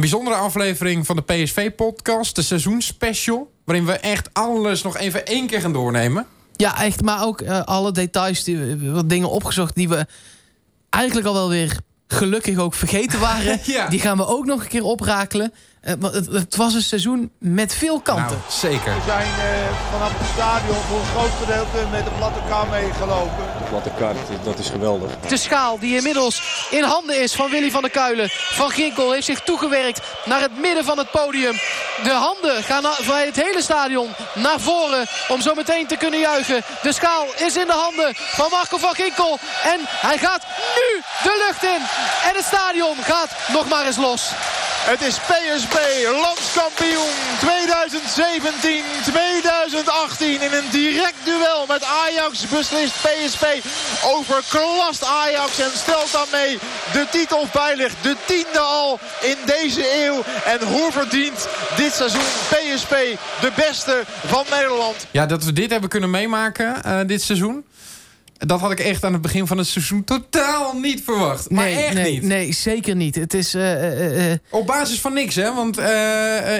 Een bijzondere aflevering van de PSV-podcast, de seizoensspecial. Waarin we echt alles nog even één keer gaan doornemen. Ja, echt. Maar ook uh, alle details, die, wat dingen opgezocht die we eigenlijk al wel weer gelukkig ook vergeten waren. Ja. Die gaan we ook nog een keer oprakelen. Eh, het, het was een seizoen met veel kanten. Nou, zeker. We zijn eh, vanaf het stadion voor een groot gedeelte met de platte kar meegelopen. platte kaart, dat is geweldig. De schaal die inmiddels in handen is van Willy van der Kuilen. Van Ginkel heeft zich toegewerkt naar het midden van het podium. De handen gaan bij het hele stadion naar voren om zo meteen te kunnen juichen. De schaal is in de handen van Marco van Ginkel. En hij gaat nu de lucht in. En het stadion gaat nog maar eens los. Het is PSV, landskampioen 2017-2018. In een direct duel met Ajax beslist PSV overklast Ajax. En stelt daarmee de titel veilig. De tiende al in deze eeuw. En hoe verdient dit seizoen PSV de beste van Nederland? Ja, dat we dit hebben kunnen meemaken eh, dit seizoen. Dat had ik echt aan het begin van het seizoen totaal niet verwacht. Maar nee, echt nee, niet. nee, zeker niet. Het is... eh, eh, eh, Op basis van niks, hè? Want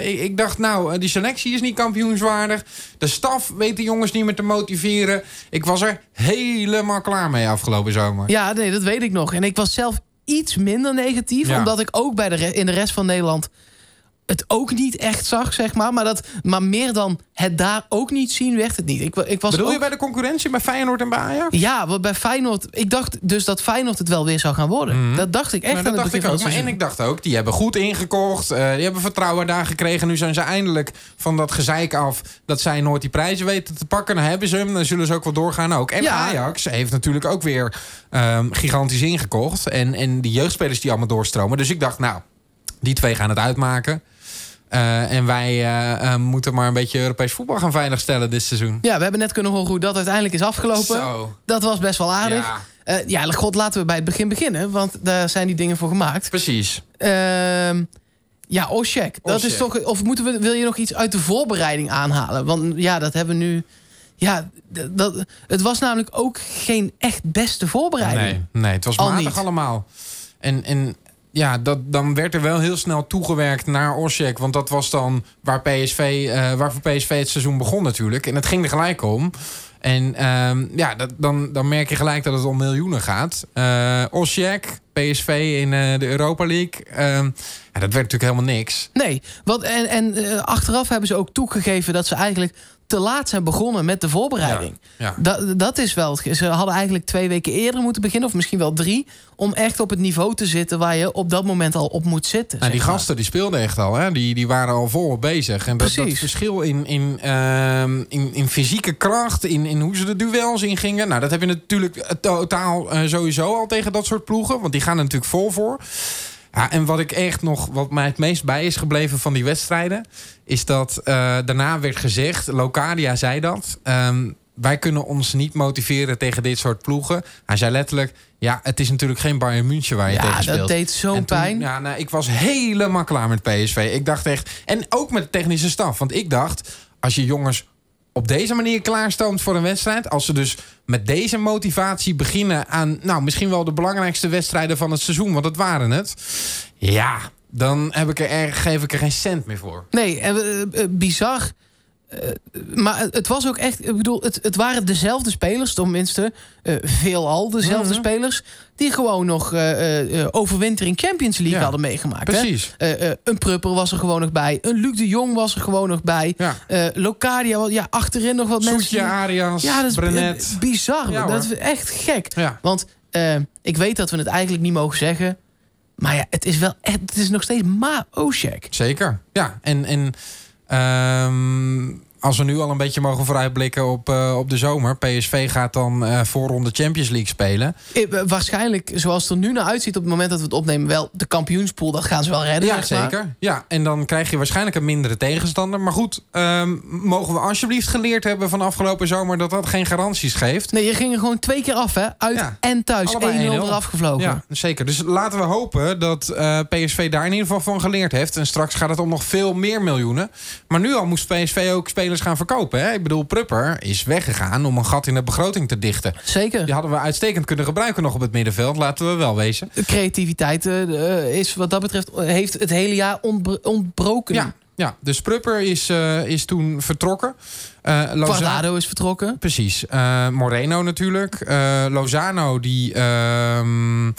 ik, ik dacht, nou, die selectie is niet kampioenswaardig. De staf weet de jongens niet meer te motiveren. Ik was er helemaal klaar mee afgelopen zomer. Ja, nee, dat weet ik nog. En ik was zelf iets minder negatief. Ja. Omdat ik ook bij de in de rest van Nederland het ook niet echt zag, zeg maar. Maar, dat, maar meer dan het daar ook niet zien, werd het niet. Ik, ik was Bedoel ook, je bij de concurrentie bij Feyenoord en bij Ajax? Ja, want bij Feyenoord... Ik dacht dus dat Feyenoord het wel weer zou gaan worden. Dat dacht ik echt Nou, dat dacht ik ook. Maar, en ik dacht ook, die hebben goed ingekocht. eh, die hebben vertrouwen daar gekregen. Nu zijn ze eindelijk van dat gezeik af... dat zij nooit die prijzen weten te pakken. Dan hebben ze hem, dan zullen ze ook wel doorgaan ook. En Ja. Ajax heeft natuurlijk ook weer ehm, gigantisch ingekocht. En, en die jeugdspelers die allemaal doorstromen. Dus ik dacht, nou, die twee gaan het uitmaken. Eh, en wij eh, eh, moeten maar een beetje Europees voetbal gaan veiligstellen dit seizoen. Ja, we hebben net kunnen horen hoe dat uiteindelijk is afgelopen. Zo. Dat was best wel aardig. Ja. Ja, god, laten we bij het begin beginnen. Want daar zijn die dingen voor gemaakt. Precies. Ehm ja, Oshek. Dat Oshek. is toch. Of moeten we, wil je nog iets uit de voorbereiding aanhalen? Want ja, dat hebben we nu. Ja, dat, het was namelijk ook geen echt beste voorbereiding. Nee, nee het was Al matig niet. allemaal. En, en ja, dat, dan werd er wel heel snel toegewerkt naar Osijek. Want dat was dan waar, PSV, eh, waar voor PSV het seizoen begon natuurlijk. En het ging er gelijk om. En ehm, ja, dat, dan, dan merk je gelijk dat het om miljoenen gaat. Eh Osijek, PSV in eh, de Europa League. ehm, ja, dat werd natuurlijk helemaal niks. Nee, want en, en eh, achteraf hebben ze ook toegegeven dat ze eigenlijk te laat zijn begonnen met de voorbereiding. Ja, ja. Dat, dat is wel. Ze hadden eigenlijk twee weken eerder moeten beginnen, of misschien wel drie, om echt op het niveau te zitten waar je op dat moment al op moet zitten. Nou, die maar. gasten die speelden echt al. Hè? Die, die waren al volop bezig. En dat, verschil in, in, ehm, in, in fysieke kracht, in, in hoe ze de duels ingingen. Nou, dat heb je natuurlijk eh, totaal eh, sowieso al tegen dat soort ploegen. Want die gaan er natuurlijk vol voor. Ja, en wat ik echt nog, wat mij het meest bij is gebleven van die wedstrijden, is dat eh, daarna werd gezegd, Locadia zei dat. ehm, wij kunnen ons niet motiveren tegen dit soort ploegen. Hij zei letterlijk: Ja, het is natuurlijk geen Bayern München waar je Ja, tegen dat speelt. deed zo'n En toen- pijn. Ja, nou, ik was helemaal klaar met PSV. Ik dacht echt. En ook met de technische staf. Want ik dacht, als je jongens op deze manier klaarstoomt voor een wedstrijd. Als ze dus met deze motivatie beginnen aan. Nou, misschien wel de belangrijkste wedstrijden van het seizoen. Want dat waren het. Ja, dan heb ik er, geef ik er geen cent meer voor. Nee, en, eh, eh, bizar. Eh, maar het- was ook echt, ik bedoel, het, het waren dezelfde spelers, tenminste, eh veelal dezelfde Mhm. spelers, die gewoon nog eh, overwintering Champions League Ja, hadden meegemaakt. Precies. Een Prupper was er gewoon nog bij. Een Luc de Jong was er gewoon nog bij. Ja. Locadia, ja, achterin nog wat mensen. Soetje, Arias, ja, dat is Brenet. bizar. Ja, dat is echt gek. Ja. Want ik weet dat we het eigenlijk niet mogen zeggen. Maar ja, het is wel echt, het is nog steeds maar Oshek. Zeker. Ja, en, en ehm, als we nu al een beetje mogen vooruitblikken op, eh, op de zomer. PSV gaat dan eh voorronde Champions League spelen. Eh, Waarschijnlijk, zoals het er nu naar uitziet op het moment dat we het opnemen, wel de kampioenspool, dat gaan ze wel redden. Ja, maar. zeker. Ja, en dan krijg je waarschijnlijk een mindere tegenstander. Maar goed, ehm, mogen we alsjeblieft geleerd hebben van afgelopen zomer dat dat geen garanties geeft. Nee, je ging er gewoon twee keer af, hè? Uit Ja. en thuis. 1-0 Allebei 1-0. eraf gevlogen. Ja, zeker. Dus laten we hopen dat PSV daar in ieder geval van geleerd heeft. En straks gaat het om nog veel meer miljoenen. Maar nu al moest PSV ook spelen spelers gaan verkopen. Hè? Ik bedoel, Prupper is weggegaan om een gat in de begroting te dichten. Zeker. Die hadden we uitstekend kunnen gebruiken nog op het middenveld. Laten we wel wezen. De creativiteit eh, is wat dat betreft heeft het hele jaar ontbro- ontbroken. Ja, ja. dus Prupper is, eh, is toen vertrokken. Eh Lozano- is vertrokken. Precies. Eh, Moreno natuurlijk. Eh, Lozano, die, ehm,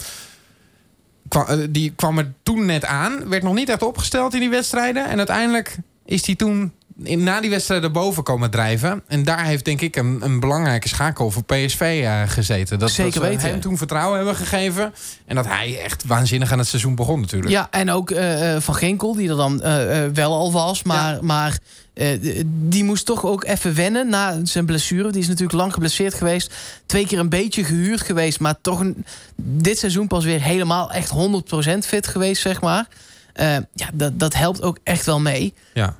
kwa- eh, die kwam er toen net aan. Werd nog niet echt opgesteld in die wedstrijden. En uiteindelijk is hij toen in, na die wedstrijden boven komen drijven. En daar heeft denk ik een, een belangrijke schakel voor PSV eh, gezeten. Dat, Zeker dat ze weten. hem toen vertrouwen hebben gegeven. En dat hij echt waanzinnig aan het seizoen begon natuurlijk. Ja, en ook eh, eh, Van Ginkel, die er dan wel al was. Maar, maar die moest toch ook even wennen na zijn blessure. Die is natuurlijk lang geblesseerd geweest. Twee keer een beetje gehuurd geweest. Maar toch een, dit seizoen pas weer helemaal echt 100% fit geweest, zeg maar. Ja, dat, dat helpt ook echt wel mee. Ja.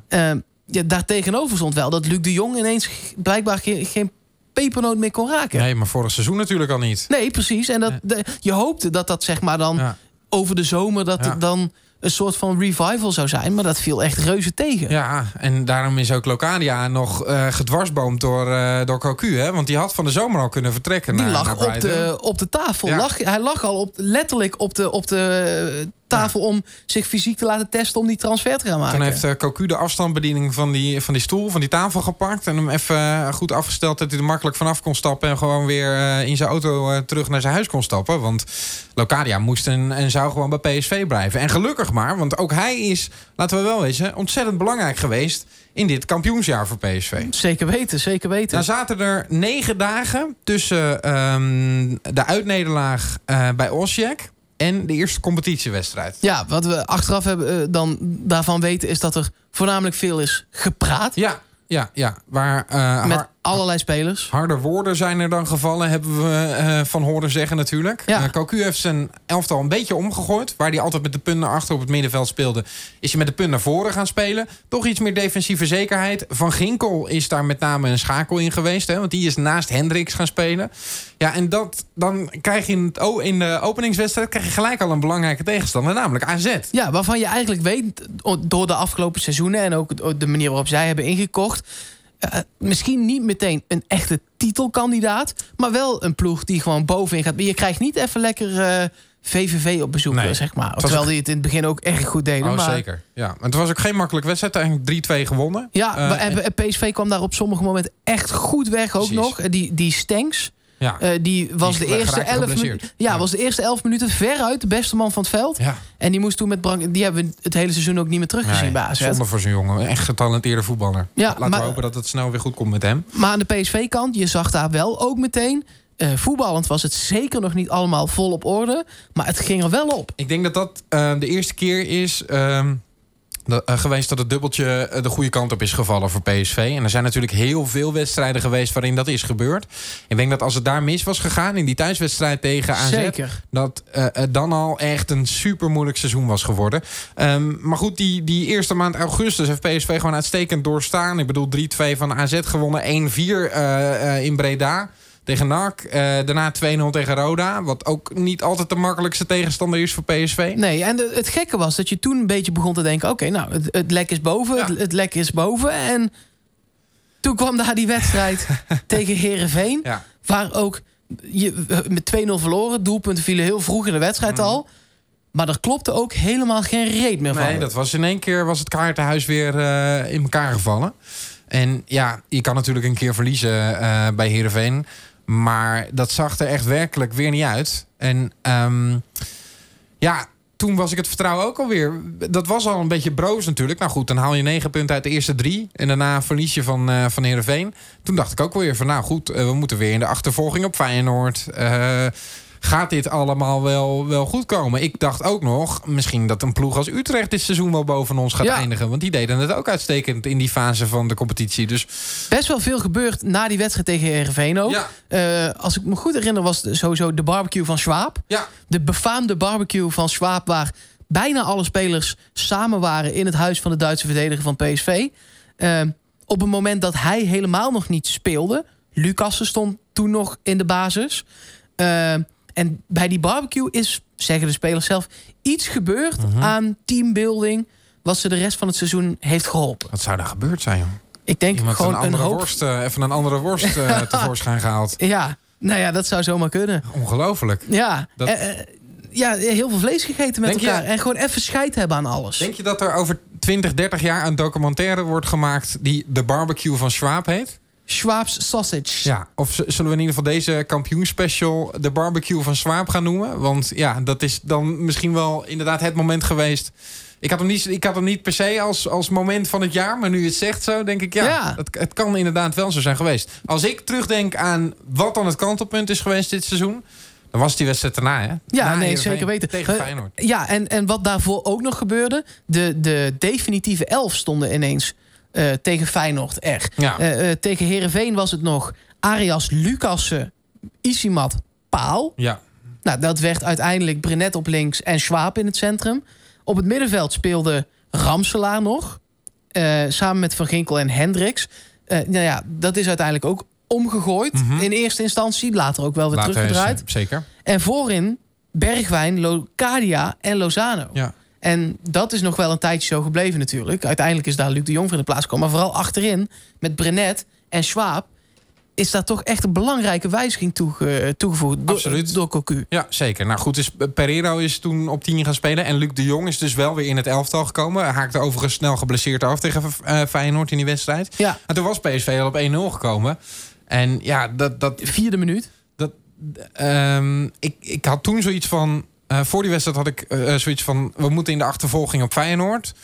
Ja, daartegenover stond wel dat Luc de Jong ineens blijkbaar geen, geen pepernoot meer kon raken. Nee, maar vorig seizoen natuurlijk al niet. Nee, precies. En dat, de- je hoopte dat dat zeg maar dan Ja. over de zomer... dat Ja. het dan een soort van revival zou zijn. Maar dat viel echt reuze tegen. Ja, en daarom is ook Locadia nog eh gedwarsboomd door, eh door Cocu. Hè? Want die had van de zomer al kunnen vertrekken. Die naar, lag naar op de, op de tafel. Ja. Lag, hij lag al op, letterlijk op de, op de eh, tafel om zich fysiek te laten testen... om die transfer te gaan maken. Toen heeft eh, Cocu de afstandsbediening van die, van die stoel, van die tafel gepakt. En hem even eh, goed afgesteld dat hij er makkelijk vanaf kon stappen. En gewoon weer eh, in zijn auto terug naar zijn huis kon stappen. Want Locadia moest en, en zou gewoon bij PSV blijven. En gelukkig maar, want ook hij is, laten we wel wezen, ontzettend belangrijk geweest in dit kampioensjaar voor PSV. Zeker weten, zeker weten. Nou zaten er negen dagen tussen ehm, de uitnederlaag bij Osijek en de eerste competitiewedstrijd. Ja, wat we achteraf hebben, eh, dan daarvan weten... is dat er voornamelijk veel is gepraat. Ja, ja, ja. Waar eh, met allerlei spelers. harde woorden zijn er dan gevallen, hebben we eh, van horen zeggen natuurlijk. Ja. Cocu heeft zijn elftal een beetje omgegooid. Waar hij altijd met de punt naar achter op het middenveld speelde... is hij met de punt naar voren gaan spelen. Toch iets meer defensieve zekerheid. Van Ginkel is daar met name een schakel in geweest. Hè, want die is naast Hendricks gaan spelen. Ja, en dat, dan krijg je in, het, in de openingswedstrijd... krijg je gelijk al een belangrijke tegenstander, namelijk AZ. Ja, waarvan je eigenlijk weet, door de afgelopen seizoenen... en ook de manier waarop zij hebben ingekocht... eh, misschien niet meteen een echte titelkandidaat... maar wel een ploeg die gewoon bovenin gaat. Je krijgt niet even lekker eh, VVV op bezoek, Nee. eh, zeg maar. Terwijl ook- die het in het begin ook erg goed deden. Oh, maar, zeker. Ja. Maar het was ook geen makkelijke wedstrijd. Eigenlijk 3-2 gewonnen. Ja, Eh, en, PSV kwam daar op sommige momenten echt goed weg ook Precies. nog. Eh, Die, die Stenks, Ja. eh, die was Die de eerste elf. Ja, Ja. was de eerste elf minuten veruit de beste man van het veld. ja. En die moest toen met Brank. Die hebben we het hele seizoen ook niet meer teruggezien Nee, bij AZ. zonde voor zo'n jongen. Echt getalenteerde voetballer. Ja, Laten maar- we hopen dat het snel weer goed komt met hem. Maar aan de PSV-kant, je zag daar wel ook meteen. eh, voetballend was het zeker nog niet allemaal vol op orde. Maar het ging er wel op. Ik denk dat dat eh, de eerste keer is ehm, eh, geweest dat het dubbeltje eh, de goede kant op is gevallen voor PSV. En er zijn natuurlijk heel veel wedstrijden geweest waarin dat is gebeurd. Ik denk dat als het daar mis was gegaan in die thuiswedstrijd tegen AZ... Zeker. dat eh, het dan al echt een super moeilijk seizoen was geworden. Ehm, maar goed, die, die eerste maand augustus heeft PSV gewoon uitstekend doorstaan. Ik bedoel, 3-2 van AZ gewonnen, 1-4 eh, eh, in Breda tegen NAC. Eh, daarna 2-0 tegen Roda, wat ook niet altijd de makkelijkste tegenstander is voor PSV. Nee, en de- het gekke was dat je toen een beetje begon te denken... oké, nou, het, het lek is boven, Ja. het, het lek is boven. En toen kwam daar die wedstrijd tegen Herenveen, Ja. waar ook je, met 2-0 verloren. Doelpunten vielen heel vroeg in de wedstrijd al. Maar er klopte ook helemaal geen reet meer van. Mhm. Nee, dat was in één keer was het kaartenhuis weer eh, in elkaar gevallen. En ja, je kan natuurlijk een keer verliezen eh, bij Heerenveen. Maar dat zag er echt werkelijk weer niet uit. En ehm, ja, toen was ik het vertrouwen ook alweer. Dat was al een beetje broos natuurlijk. Nou goed, dan haal je negen punten uit de eerste drie. En daarna verlies je van, eh van Heerenveen. Toen dacht ik ook weer van nou goed, eh, we moeten weer in de achtervolging op Feyenoord. Eh, gaat dit allemaal wel, wel goed komen? Ik dacht ook nog, misschien dat een ploeg als Utrecht dit seizoen wel boven ons gaat Ja. eindigen. Want die deden het ook uitstekend in die fase van de competitie. Dus Best wel veel gebeurd na die wedstrijd tegen Herenveen ook. ja, Eh, als ik me goed herinner was sowieso de barbecue van Schwab. ja, De befaamde barbecue van Schwab... waar bijna alle spelers samen waren... in het huis van de Duitse verdediger van PSV. Eh, op het moment dat hij helemaal nog niet speelde... Lucassen stond toen nog in de basis. Eh, en bij die barbecue is, zeggen de spelers zelf... iets gebeurd Mhm. aan teambuilding... wat ze de rest van het seizoen heeft geholpen. wat zou daar gebeurd zijn, joh? Ik denk Iemand gewoon een een, andere hoop... worst, eh, even een andere worst eh, tevoorschijn gehaald. Ja, nou ja, dat zou zomaar kunnen. Ongelooflijk. Ja, Dat- Eh, ja heel veel vlees gegeten met Denk je- elkaar. En gewoon even scheid hebben aan alles. Denk je dat er over 20, 30 jaar een documentaire wordt gemaakt die de barbecue van Schwab heet? Schwab's sausage. Ja, of zullen we in ieder geval deze kampioenspecial de barbecue van Schwab gaan noemen? Want ja, dat is dan misschien wel inderdaad het moment geweest. Ik had hem niet, ik had hem niet per se als, als moment van het jaar, maar nu je het zegt zo, denk ik ja, Ja. Het, het kan inderdaad wel zo zijn geweest. Als ik terugdenk aan wat dan het kantelpunt is geweest dit seizoen, dan was die wedstrijd daarna, hè? Ja, Na nee, Heerenveen zeker weten. Tegen Feyenoord. Ja, en, en wat daarvoor ook nog gebeurde... de, de definitieve elf stonden ineens eh, tegen Feyenoord. Ja. Eh, eh, tegen Herenveen was het nog Arias Lucassen, Isimat, Paal. Ja, Nou, dat werd uiteindelijk Brenet op links en Schwab in het centrum. Op het middenveld speelde Ramselaar nog. samen met Van Ginkel en Hendricks. Nou ja, dat is uiteindelijk ook omgegooid. Mhm. In eerste instantie, later ook wel weer later teruggedraaid. is- zeker. En voorin Bergwijn, Locadia en Lozano. Ja. En dat is nog wel een tijdje zo gebleven natuurlijk. Uiteindelijk is daar Luc de Jong voor in de plaats gekomen. Maar vooral achterin, met Brenet en Schwab... is daar toch echt een belangrijke wijziging toege- toegevoegd. Door, Absoluut. Door Cocu. Ja, zeker. Nou goed, dus Pereiro is toen op 10 gaan spelen. En Luc de Jong is dus wel weer in het elftal gekomen. Hij haakte overigens snel geblesseerd af tegen eh, Feyenoord in die wedstrijd. Ja, En toen was PSV al op 1-0 gekomen. En ja, dat, dat, vierde minuut. dat, ehm, ik, ik had toen zoiets van... eh, voor die wedstrijd had ik eh, zoiets van... we moeten in de achtervolging op Feyenoord.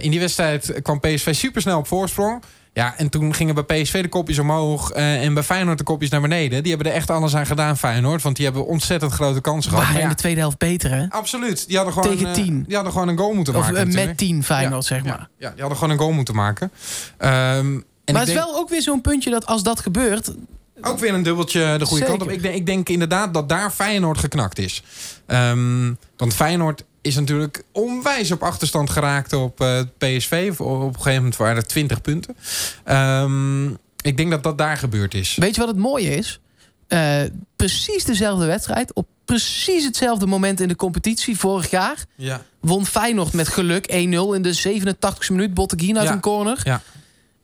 In die wedstrijd kwam PSV supersnel op voorsprong. Ja, en toen gingen bij PSV de kopjes omhoog... en bij Feyenoord de kopjes naar beneden. Die hebben er echt alles aan gedaan, Feyenoord. Want die hebben ontzettend grote kansen gehad. Maar in ja, de tweede helft beter, hè? Absoluut. Die hadden gewoon, Tegen eh, 10. die hadden gewoon een goal moeten Of maken. met 10 Feyenoord, zeg maar. Ja, ja, die hadden gewoon een goal moeten maken. Ehm, en maar het is denk wel ook weer zo'n puntje dat als dat gebeurt... ook weer een dubbeltje de goede Zeker. kant op. Ik denk, ik denk inderdaad dat daar Feyenoord geknakt is. Ehm, want Feyenoord is natuurlijk onwijs op achterstand geraakt op eh, PSV. Op op een gegeven moment waren er 20 punten. Ehm, ik denk dat dat daar gebeurd is. Weet je wat het mooie is? Eh, precies dezelfde wedstrijd. Op precies hetzelfde moment in de competitie vorig jaar. Ja. Won Feyenoord met geluk 1-0 in de 87e minuut. Botteguin uit Ja. een corner. Ja.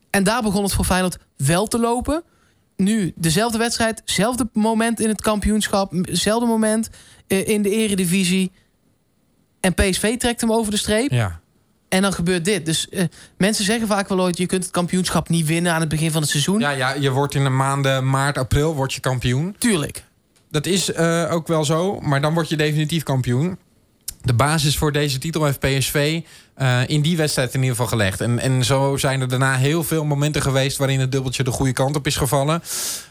En daar begon het voor Feyenoord wel te lopen. Nu dezelfde wedstrijd, zelfde moment in het kampioenschap, hetzelfde moment eh, in de eredivisie. En PSV trekt hem over de streep. ja. En dan gebeurt dit. Dus eh, mensen zeggen vaak wel ooit... je kunt het kampioenschap niet winnen aan het begin van het seizoen. Ja, ja, je wordt in de maanden maart, april word je kampioen. Tuurlijk. Dat is eh, ook wel zo, maar dan word je definitief kampioen. De basis voor deze titel heeft PSV eh, in die wedstrijd in ieder geval gelegd. En, en zo zijn er daarna heel veel momenten geweest... waarin het dubbeltje de goede kant op is gevallen.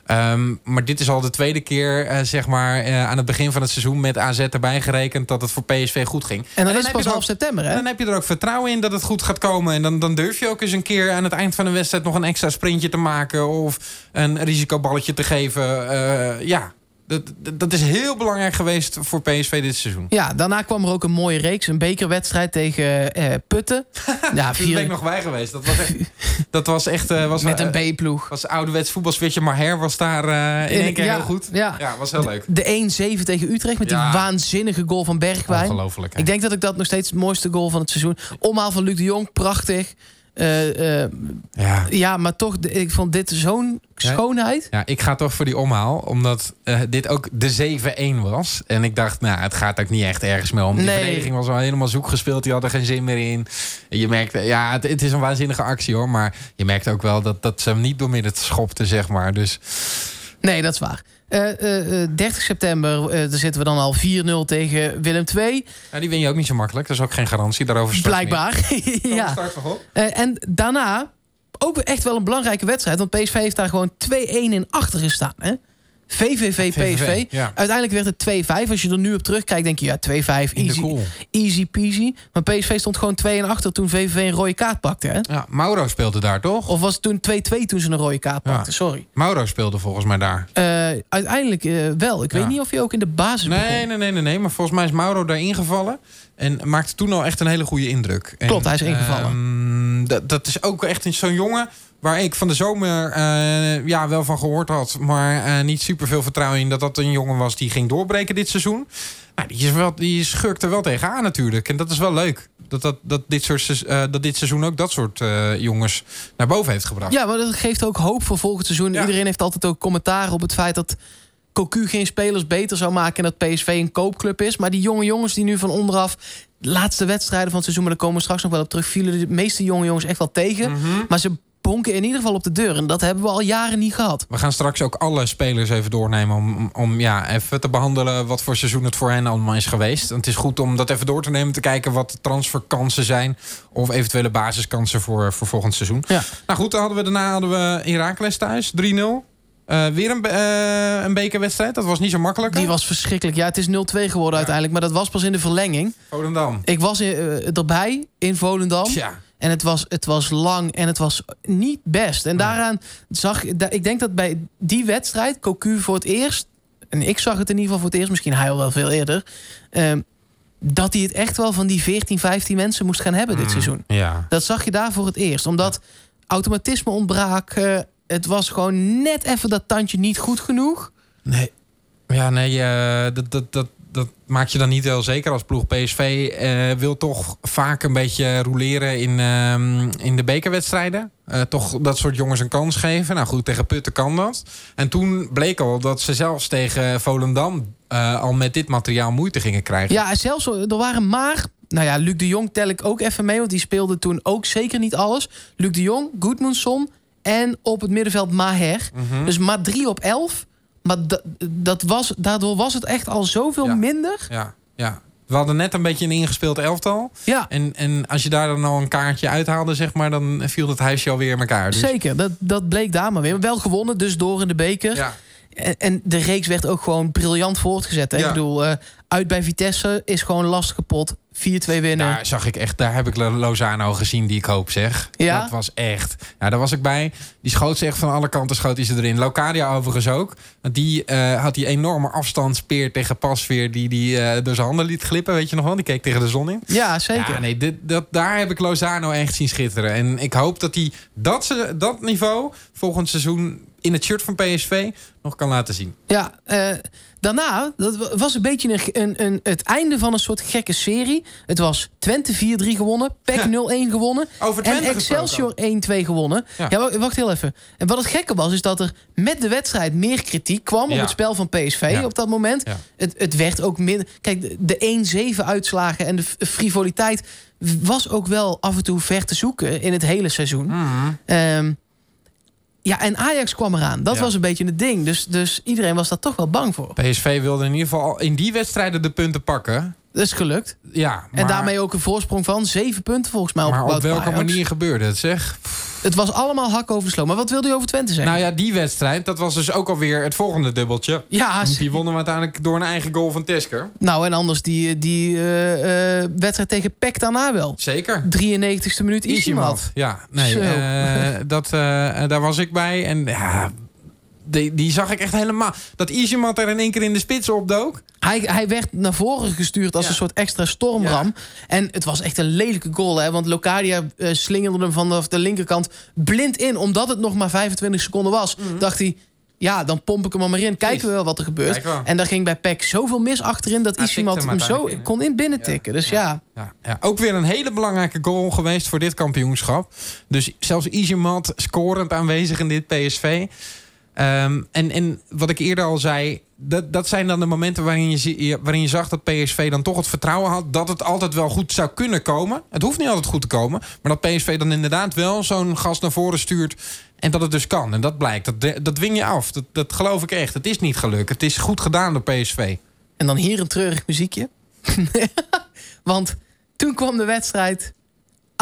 Ehm, maar dit is al de tweede keer, eh, zeg maar, eh, aan het begin van het seizoen... met AZ erbij gerekend dat het voor PSV goed ging. En dan is heb het pas half september, en hè? dan heb je er ook vertrouwen in dat het goed gaat komen. En dan, dan durf je ook eens een keer aan het eind van de wedstrijd... nog een extra sprintje te maken of een risicoballetje te geven. Ja, dat, is heel belangrijk geweest voor PSV dit seizoen. Ja, daarna kwam er ook een mooie reeks. Een bekerwedstrijd tegen eh, Putten. ja, Daar ben vier, ik nog bij geweest. Dat was echt... dat was echt eh, was, met een eh, B-ploeg. was ouderwets voetbalsfitje. Maar her was daar in één keer ja, heel goed. Ja. Ja, was heel leuk. De 1-7 tegen Utrecht met Ja. die waanzinnige goal van Bergwijn. Ongelooflijk. hè? Ik denk dat ik dat nog steeds het mooiste goal van het seizoen... Omhaal van Luc de Jong, prachtig. Eh, eh, Ja. ja, maar toch, ik vond dit zo'n schoonheid. Ja, ik ga toch voor die omhaal. Omdat eh, dit ook de 7-1 was. En ik dacht, nou, het gaat ook niet echt ergens meer om. Die Nee. verdediging was al helemaal zoek gespeeld. Die hadden geen zin meer in. Je merkte, ja, het, het is een waanzinnige actie hoor. Maar je merkte ook wel dat, dat ze hem niet door midden schopte, zeg maar. Dus Nee, dat is waar. Eh, eh, eh, 30 september, eh, daar zitten we dan al 4-0 tegen Willem II. ja, die win je ook niet zo makkelijk. Dat is ook geen garantie. Daarover meer. Blijkbaar. Ja. Start. Eh, en daarna ook echt wel een belangrijke wedstrijd. Want PSV heeft daar gewoon 2-1 in achter gestaan. Hè? VVV, PSV. VVV, ja. Uiteindelijk werd het 2-5. Als je er nu op terugkijkt, denk je ja, 2-5, In de easy, easy peasy. Maar PSV stond gewoon 2 achter toen VVV een rode kaart pakte. Hè? Ja, Mauro speelde daar toch? Of was het toen 2-2 toen ze een rode kaart Ja. pakten? Sorry. Mauro speelde volgens mij daar. Eh, uiteindelijk eh, wel. Ik weet niet of hij ook in de basis Nee, begon. nee, nee, nee, nee. Maar volgens mij is Mauro daar ingevallen. En maakte toen al echt een hele goede indruk. En, Klopt, hij is ingevallen. ehm, dat, dat is ook echt zo'n jongen waar ik van de zomer eh, ja, wel van gehoord had, maar eh, niet super veel vertrouwen in dat dat een jongen was die ging doorbreken dit seizoen. Nou, die, is wel, die schurkt er wel tegenaan natuurlijk. En dat is wel leuk. Dat, dat, dat, dit, soort, uh, dat dit seizoen ook dat soort jongens naar boven heeft gebracht. Ja, maar dat geeft ook hoop voor volgend seizoen. Iedereen heeft altijd ook commentaar op het feit dat Cocu geen spelers beter zou maken... en dat PSV een koopclub is. Maar die jonge jongens die nu van onderaf... de laatste wedstrijden van het seizoen... maar daar komen we straks nog wel op terug... vielen de meeste jonge jongens echt wel tegen. Mhm. Maar ze bonken in ieder geval op de deur. En dat hebben we al jaren niet gehad. We gaan straks ook alle spelers even doornemen... om, om ja, even te behandelen wat voor seizoen het voor hen allemaal is geweest. En het is goed om dat even door te nemen... te kijken wat de transferkansen zijn... of eventuele basiskansen voor, voor volgend seizoen. Ja. Nou goed, dan hadden we, daarna hadden we Herakles thuis, 3-0. Uh, weer een, uh, een bekerwedstrijd. Dat was niet zo makkelijk. Die was verschrikkelijk. Ja, het is 0-2 geworden ja. uiteindelijk. Maar dat was pas in de verlenging. Volendam. Ik was uh, erbij in Volendam. Ja. En het was, het was lang en het was niet best. En daaraan zag ik denk dat bij die wedstrijd, Cocu voor het eerst... en ik zag het in ieder geval voor het eerst, misschien hij al wel veel eerder... Uh, dat hij het echt wel van die 14, 15 mensen moest gaan hebben dit mm, seizoen. Ja. Dat zag je daar voor het eerst. Omdat automatisme ontbraak. Uh, het was gewoon net even dat tandje niet goed genoeg. Nee. Ja, nee, uh, dat, dat, dat, dat maak je dan niet heel zeker als ploeg. PSV uh, wil toch vaak een beetje roleren in, uh, in de bekerwedstrijden. Uh, toch dat soort jongens een kans geven. Nou goed, tegen Putten kan dat. En toen bleek al dat ze zelfs tegen Volendam... al met dit materiaal moeite gingen krijgen. Ja, zelfs er waren maar... Nou ja, Luc de Jong tel ik ook even mee... want die speelde toen ook zeker niet alles. Luc de Jong, Goedmundsson en op het middenveld Maher. Mm -hmm. Dus maar 3 op 11. Maar dat was, daardoor was het echt al zoveel ja. minder. Ja, ja. We hadden net een beetje een ingespeeld elftal. Ja. En, en als je daar dan al een kaartje uithaalde, zeg maar, dan viel het huisje alweer in elkaar. Dus... Zeker, dat, dat bleek daar maar weer. Wel gewonnen, dus door in de beker. Ja. En, en de reeks werd ook gewoon briljant voortgezet. Hè? Ja. Ik bedoel, uh, uit bij Vitesse is gewoon lastig pot. 4-2 winnen. Daar zag ik echt, daar heb ik Lozano gezien die ik hoop zeg. Ja? Dat was echt. Ja, daar was ik bij. Die schoot ze echt van alle kanten schoot hij ze erin. Locadia overigens ook. Want die uh, had die enorme afstandspeer tegen Pasveer die die uh, door zijn handen liet glippen, weet je nog wel? Die keek tegen de zon in. Ja, zeker. Ja, nee, dit, dat, daar heb ik Lozano echt zien schitteren. En ik hoop dat hij dat, ze, dat niveau volgend seizoen in het shirt van PSV nog kan laten zien. Ja, uh, daarna, dat was een beetje een, een, een, het einde van een soort gekke serie. Het was Twente 4-3 gewonnen, PEC ja. 0-1 gewonnen. Over en Excelsior 1-2 gewonnen. Ja. ja. wacht heel even. En wat het gekke was, is dat er met de wedstrijd meer kritiek kwam ja. op het spel van PSV op dat moment. Het, het werd ook minder. Kijk, de 1-7 uitslagen en de frivoliteit was ook wel af en toe ver te zoeken in het hele seizoen. Mm. Um, ja, en Ajax kwam eraan. Dat Ja. was een beetje het ding. Dus, dus iedereen was daar toch wel bang voor. PSV wilde in ieder geval in die wedstrijden de punten pakken. Dat is gelukt. Ja, maar, En daarmee ook een voorsprong van zeven punten volgens mij. maar op welke manier gebeurde het, zeg? Het was allemaal hak over de sloot. Maar wat wilde je over Twente zeggen? Nou ja, die wedstrijd, dat was dus ook alweer het volgende dubbeltje. ja, Die wonnen we uiteindelijk door een eigen goal van Tesker. nou en anders die, die eh, eh, wedstrijd tegen PEC daarna wel. Zeker. 93ste minuut Isimat. Ja, nee, eh, dat, daar was ik bij. En ja, die, die zag ik echt helemaal. Dat Isimat er in één keer in de spits opdook. Hij, hij werd naar voren gestuurd als Ja. een soort extra stormram. En het was echt een lelijke goal. Hè? Want Locadia eh, slingerde hem vanaf de linkerkant blind in. Omdat het nog maar 25 seconden was. Dacht hij, ja, dan pomp ik hem maar in. Kijken we wel wat er gebeurt. En daar ging bij Peck zoveel mis achterin... dat Isimat hem zo in, kon in binnen tikken. Dus ja, Ja, ja, ook weer een hele belangrijke goal geweest voor dit kampioenschap. Dus zelfs Isimat scorend aanwezig in dit PSV. Ehm, en, en wat ik eerder al zei, dat, dat zijn dan de momenten waarin je, waarin je zag dat PSV dan toch het vertrouwen had dat het altijd wel goed zou kunnen komen. Het hoeft niet altijd goed te komen, maar dat PSV dan inderdaad wel zo'n gast naar voren stuurt en dat het dus kan. En dat blijkt, dat, dat dwing je af. Dat, dat geloof ik echt. Het is niet gelukt. Het is goed gedaan door PSV. En dan hier een treurig muziekje. Want toen kwam de wedstrijd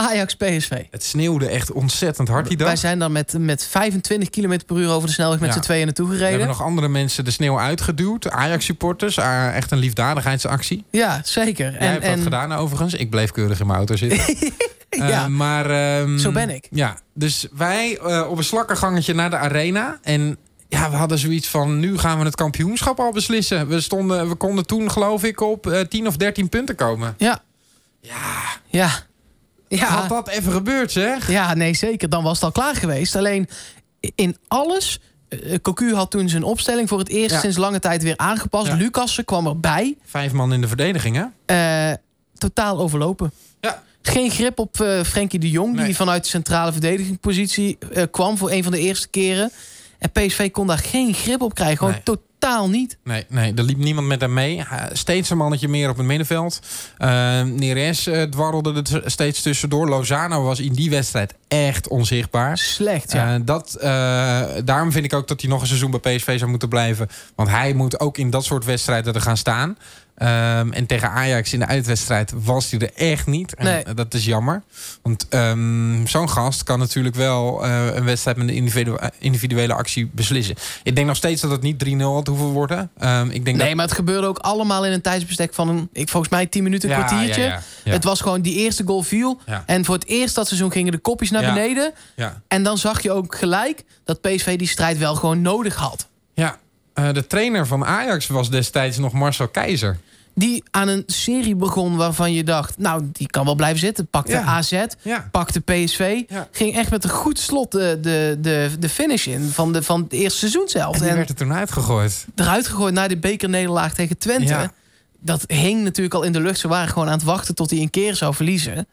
Ajax-PSV. Het sneeuwde echt ontzettend hard die dag. Wij zijn dan met, met 25 km per uur over de snelweg met Ja. z'n tweeën naartoe We gereden. hebben nog andere mensen de sneeuw uitgeduwd. Ajax-supporters. Ah, echt een liefdadigheidsactie. Ja, zeker. Jij hebt dat gedaan overigens. Ik bleef keurig in mijn auto zitten. ja, Eh, maar, ehm, Zo ben ik. Ja, dus wij eh, op een slakkengangetje naar de arena. En ja, we hadden zoiets van... nu gaan we het kampioenschap al beslissen. We, stonden, we konden toen geloof ik op eh 10 of 13 punten komen. ja. Ja, Ja, Ja. Had dat even gebeurd, zeg. Ja, nee, zeker. Dan was het al klaar geweest. Alleen in alles... eh, Cocu had toen zijn opstelling voor het eerst Ja. sinds lange tijd weer aangepast. Ja. Lucassen kwam erbij. Vijf man in de verdediging, hè? Eh, totaal overlopen. Ja. Geen grip op eh Frenkie de Jong, Nee. die vanuit de centrale verdedigingspositie kwam voor een van de eerste keren. En PSV kon daar geen grip op krijgen. Gewoon Nee. totaal niet. Nee, nee, er liep niemand met hem mee. Steeds een mannetje meer op het middenveld. Uh, Neres eh, dwarrelde er steeds tussendoor. Lozano was in die wedstrijd echt onzichtbaar. Slecht, ja. Eh, dat, daarom vind ik ook dat hij nog een seizoen bij PSV zou moeten blijven. Want hij moet ook in dat soort wedstrijden er gaan staan. Ehm, en tegen Ajax in de uitwedstrijd was hij er echt niet. En Nee. eh, dat is jammer. Want ehm, zo'n gast kan natuurlijk wel eh, een wedstrijd met een individu- individuele actie beslissen. Ik denk nog steeds dat het niet 3-0 had hoeven worden. Ehm, ik denk Nee, dat... maar het gebeurde ook allemaal in een tijdsbestek van een, ik, volgens mij 10 minuten, een Ja, kwartiertje. ja, ja, ja. Het was gewoon die eerste goal viel. En voor het eerst dat seizoen gingen de kopjes naar Ja. beneden. Ja, En dan zag je ook gelijk dat PSV die strijd wel gewoon nodig had. ja. Eh, de trainer van Ajax was destijds nog Marcel Keizer. Die aan een serie begon waarvan je dacht... nou, die kan wel blijven zitten. Pakte Ja. AZ, Ja. pakte PSV. Ja. Ging echt met een goed slot de, de, de, de finish in van, de, van het eerste seizoen zelf. En die En werd er toen uitgegooid. eruit gegooid naar de bekernederlaag tegen Twente. Dat hing natuurlijk al in de lucht. Ze waren gewoon aan het wachten tot hij een keer zou verliezen.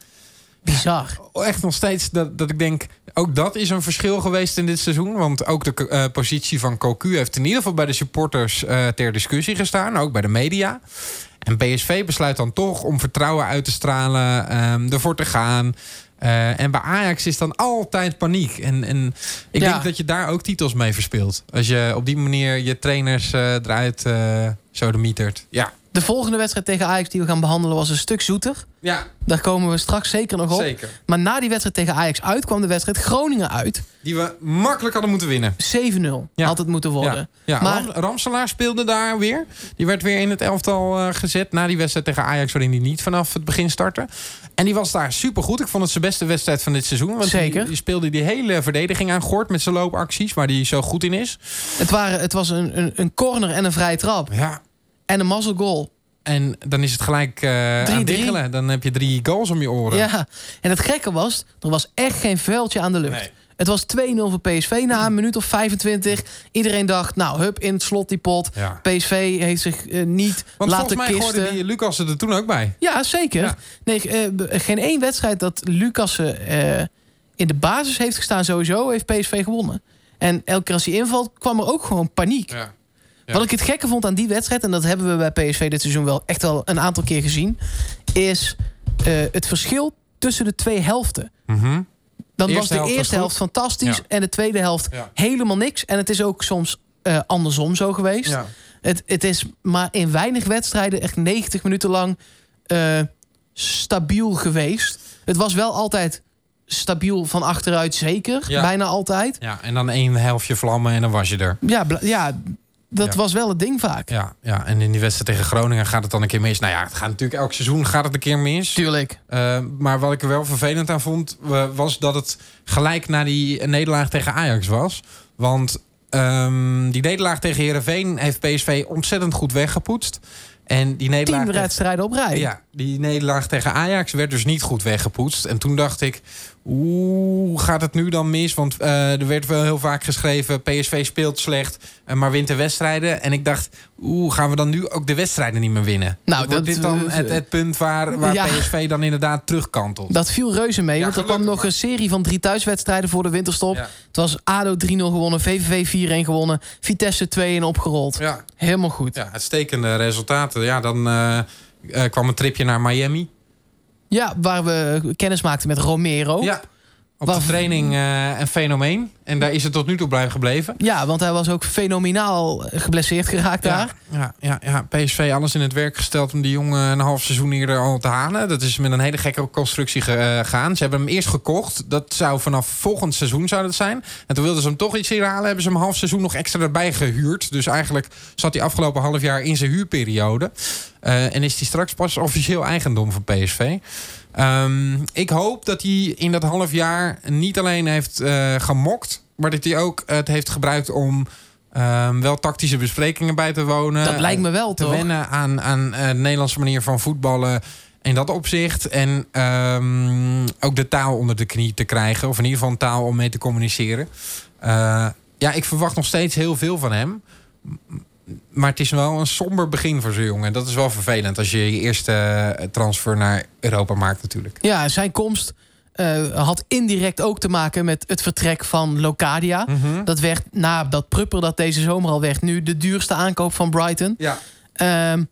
Bizar. echt nog steeds dat, dat ik denk... ook dat is een verschil geweest in dit seizoen. Want ook de eh, positie van Cocu heeft in ieder geval bij de supporters eh, ter discussie gestaan. Ook bij de media. En PSV besluit dan toch om vertrouwen uit te stralen. ehm, ervoor te gaan. Eh, en bij Ajax is dan altijd paniek. En, en ik Ja. denk dat je daar ook titels mee verspeelt. Als je op die manier je trainers eh, eruit eh zo de mietert. Ja, De volgende wedstrijd tegen Ajax die we gaan behandelen was een stuk zoeter. ja Daar komen we straks zeker nog op. zeker. Maar na die wedstrijd tegen Ajax uit kwam de wedstrijd Groningen uit. 7-0 Die we makkelijk hadden moeten winnen. Ja. had het moeten worden. Ja, ja. Maar- Ram- Ramselaar speelde daar weer. Die werd weer in het elftal eh, gezet na die wedstrijd tegen Ajax... waarin hij niet vanaf het begin startte. En die was daar supergoed. Ik vond het zijn beste wedstrijd van dit seizoen. Want Zeker. Die, die speelde die hele verdediging aan Gort met zijn loopacties... waar hij zo goed in is. Het, waren, het was een, een, een corner en een vrije trap. Ja. En een mazzelgoal. En dan is het gelijk eh aan 3-3. diggelen. Dan heb je drie goals om je oren. Ja. En het gekke was, er was echt geen vuiltje aan de lucht. Nee. Het was 2-0 voor PSV na een minuut of 25. Iedereen dacht, nou, hup, in het slot die pot. Ja. PSV heeft zich eh, niet Want laten volgens mij kisten. gooide die Lucas er toen ook bij. Ja, zeker. Ja. Nee, eh, geen één wedstrijd dat Lucassen in de basis heeft gestaan sowieso... heeft PSV gewonnen. En elke keer als hij invalt, kwam er ook gewoon paniek. Ja. Ja. Wat ik het gekke vond aan die wedstrijd... en dat hebben we bij PSV dit seizoen wel echt wel een aantal keer gezien... is eh, het verschil tussen de twee helften. Mhm. Dan was de helft eerste helft fantastisch... Ja. en de tweede helft Ja. helemaal niks. En het is ook soms eh, andersom zo geweest. Het, het is maar in weinig wedstrijden... echt 90 minuten lang eh, stabiel geweest. Het was wel altijd stabiel van achteruit, zeker. Bijna altijd. ja, en dan één helftje vlammen en dan was je er. Ja, ja dat Ja. was wel het ding vaak. Ja, ja, en in die wedstrijd tegen Groningen gaat het dan een keer mis. Nou ja, het gaat natuurlijk elk seizoen gaat het een keer mis. Tuurlijk. Uh, maar wat ik er wel vervelend aan vond, wa- was dat het gelijk na die nederlaag tegen Ajax was. Want ehm, die nederlaag tegen Herenveen heeft PSV ontzettend goed weggepoetst. En die nederlaag. Tien wedstrijden op rij. Ja, die nederlaag tegen Ajax werd dus niet goed weggepoetst. En toen dacht ik, hoe gaat het nu dan mis? Want eh, er werd wel heel vaak geschreven... PSV speelt slecht, eh, maar wint de wedstrijden. En ik dacht, hoe gaan we dan nu ook de wedstrijden niet meer winnen? Nou, Wordt dat, dit dan eh, het, het punt waar, waar ja. PSV dan inderdaad terugkantelt? Dat viel reuze mee, Ja, want er kwam nog een serie van drie thuiswedstrijden voor de winterstop. Ja. Het was ADO 3-0 gewonnen, VVV 4-1 gewonnen, Vitesse 2-1 opgerold. Ja, Helemaal goed. Ja, uitstekende resultaten. Ja, dan kwam een tripje naar Miami. Waar we kennis maakten met Romero. Ja, op de training eh, een fenomeen. En daar is het tot nu toe blijven gebleven. Ja, want hij was ook fenomenaal geblesseerd geraakt daar. Ja, ja, ja, PSV alles in het werk gesteld om die jongen een half seizoen eerder al te halen. Dat is met een hele gekke constructie gegaan. Ze hebben hem eerst gekocht. Dat zou vanaf volgend seizoen zou dat zijn. En toen wilden ze hem toch iets inhalen. Hebben ze hem een half seizoen nog extra erbij gehuurd. Dus eigenlijk zat hij afgelopen half jaar in zijn huurperiode. Eh, en is hij straks pas officieel eigendom van PSV. Ehm, ik hoop dat hij in dat half jaar niet alleen heeft eh, gemokt, maar dat hij ook het heeft gebruikt om ehm, wel tactische besprekingen bij te wonen. Dat lijkt me wel, te toch? wennen aan, aan eh, de Nederlandse manier van voetballen. In dat opzicht. En ehm, ook de taal onder de knie te krijgen. Of in ieder geval een taal om mee te communiceren. Uh, ja, ik verwacht nog steeds heel veel van hem. Maar het is wel een somber begin voor zo'n jongen. Dat is wel vervelend als je je eerste eh, transfer naar Europa maakt natuurlijk. Ja, zijn komst uh, had indirect ook te maken met het vertrek van Locadia. Mhm. Dat werd na dat Prupper dat deze zomer al werd... nu de duurste aankoop van Brighton. Ja. Ehm,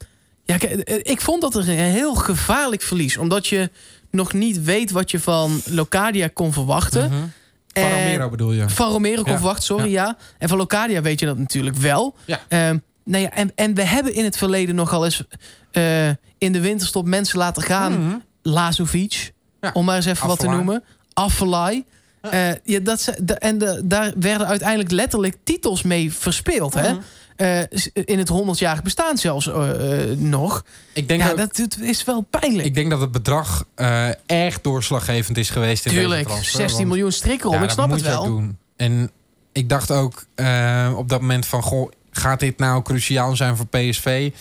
ja, eh, ik vond dat een heel gevaarlijk verlies. Omdat je nog niet weet wat je van Locadia kon verwachten. Mhm. Van Romero bedoel je? Van Romero Ja. verwachten, sorry, Ja. ja. En van Locadia weet je dat natuurlijk wel. Ja. Ehm, nou ja, en, en we hebben in het verleden nogal eens eh, in de winterstop mensen laten gaan. Mhm. Lazovic, Ja. om maar eens even wat te noemen. Affelay. Eh, ja, dat ze, en de, daar werden uiteindelijk letterlijk titels mee verspeeld. Hè? Mhm. Eh, s- in het 100-jarig bestaan zelfs eh, eh, nog. Ik denk Ja, dat, dat is wel pijnlijk. Ik denk dat het bedrag eh echt doorslaggevend is geweest in Tuurlijk, deze transfer. 16 want- miljoen strik erop. Ja, ik snap moet het wel. doen. En ik dacht ook eh, op dat moment van... Goh, gaat dit nou cruciaal zijn voor PSV?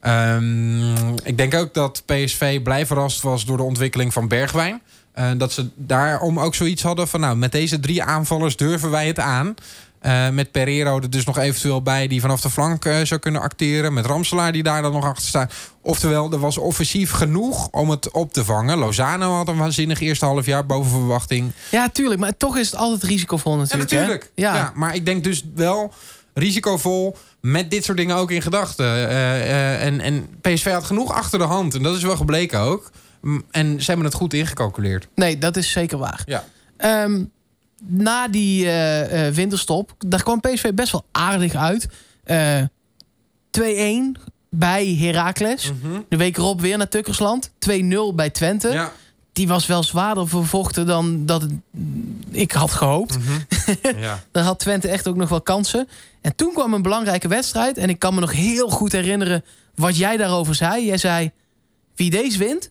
Ehm, ik denk ook dat PSV blij verrast was door de ontwikkeling van Bergwijn. Eh, dat ze daarom ook zoiets hadden van... nou, met deze drie aanvallers durven wij het aan. Eh, met Pereiro er dus nog eventueel bij... die vanaf de flank eh, zou kunnen acteren. Met Ramselaar die daar dan nog achter staat. Oftewel, er was offensief genoeg om het op te vangen. Lozano had een waanzinnig eerste half jaar boven verwachting. Ja, tuurlijk. Maar toch is het altijd risicovol Ja, natuurlijk. natuurlijk. Hè? Ja. Ja. maar ik denk dus wel risicovol met dit soort dingen ook in gedachten. Eh, en, en PSV had genoeg achter de hand. En dat is wel gebleken ook. En ze hebben het goed ingecalculeerd. Nee, dat is zeker waar. Ja. Ehm, na die eh, eh, winterstop, daar kwam PSV best wel aardig uit. Eh 2-1 bij Heracles. De week erop weer naar Tukkersland. 2-0 bij Twente. Ja. Die was wel zwaarder vervochten dan dat ik had gehoopt. ja. Dan had Twente echt ook nog wel kansen. En toen kwam een belangrijke wedstrijd. En ik kan me nog heel goed herinneren wat jij daarover zei. Jij zei, wie deze wint,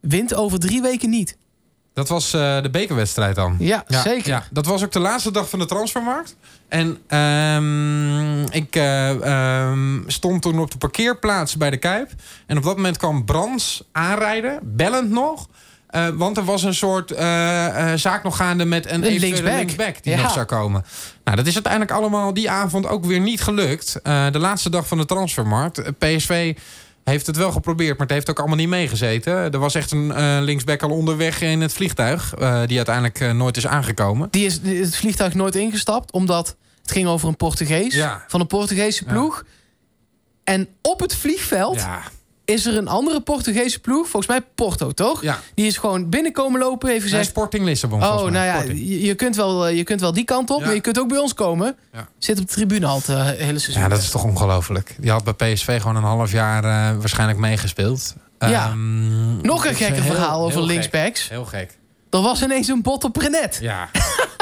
wint over drie weken niet. Dat was eh, de bekerwedstrijd dan. Ja, zeker. Ja, dat was ook de laatste dag van de transfermarkt. En ehm, ik eh, ehm, stond toen op de parkeerplaats bij de Kuip. En op dat moment kwam Brands aanrijden, bellend nog. Eh, want er was een soort zaak nog gaande met een, linksback. linksback die Ja. nog zou komen. Nou, dat is uiteindelijk allemaal die avond ook weer niet gelukt. De laatste dag van de transfermarkt. PSV heeft het wel geprobeerd, maar het heeft ook allemaal niet meegezeten. Er was echt een eh, linksback al onderweg in het vliegtuig. eh, die uiteindelijk eh, nooit is aangekomen. Die is die- het vliegtuig nooit ingestapt, omdat het ging over een Portugees. Ja. Van een Portugese ploeg. En op het vliegveld Ja, is er een andere Portugese ploeg. Volgens mij Porto, toch? ja. Die is gewoon binnenkomen lopen. Even gezegd, Sporting Lissabon. oh, nou ja, je, je kunt wel, eh, je kunt wel die kant op. Ja. Maar je kunt ook bij ons komen. Ja. Zit op de tribune al het eh, hele seizoen. Ja, dat is toch ongelooflijk. Die had bij PSV gewoon een half jaar eh, waarschijnlijk meegespeeld. Ja. Ehm, Nog een gekke heel- verhaal over heel gek. linksbacks. Heel gek. Er was ineens een bot op Renet. Ja,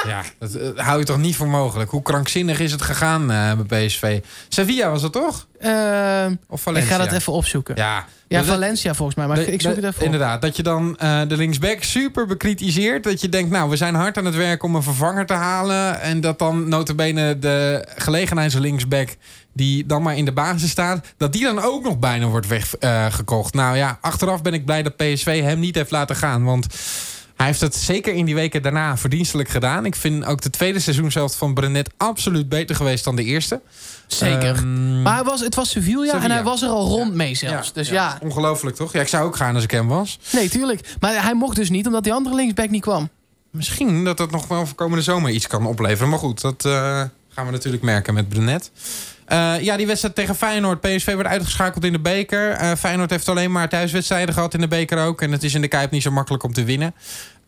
ja dat eh, hou je toch niet voor mogelijk. Hoe krankzinnig is het gegaan eh, bij PSV? Sevilla was het toch? Eh, Of ik Valencia? ga dat even opzoeken. Ja, Ja, dat- Valencia volgens mij. Maar de- ik zoek de- het even op. Inderdaad, dat je dan eh, de linksback super bekritiseert. Dat je denkt, nou, we zijn hard aan het werk om een vervanger te halen. En dat dan notabene de gelegenheidslinksback... die dan maar in de basis staat... dat die dan ook nog bijna wordt weggekocht. nou ja, achteraf ben ik blij dat PSV hem niet heeft laten gaan. Want hij heeft het zeker in die weken daarna verdienstelijk gedaan. Ik vind ook de tweede seizoen zelf van Brenet absoluut beter geweest dan de eerste. Zeker. Ehm, maar hij was, het was Sevilla, en Sevilla. hij was er al rond mee zelfs. dus ja. Ongelooflijk toch? Ja, ik zou ook gaan als ik hem was. nee, tuurlijk. Maar hij mocht dus niet, omdat die andere linksback niet kwam. Misschien dat dat nog wel voor komende zomer iets kan opleveren. Maar goed, dat eh, gaan we natuurlijk merken met Brunet. Eh, ja, die wedstrijd tegen Feyenoord. PSV werd uitgeschakeld in de beker. Eh, Feyenoord heeft alleen maar thuiswedstrijden gehad in de beker ook. En het is in de Kuip niet zo makkelijk om te winnen.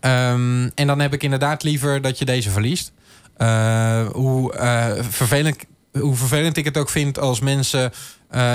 Ehm, en dan heb ik inderdaad liever dat je deze verliest. Eh, hoe, vervelend, hoe vervelend ik het ook vind als mensen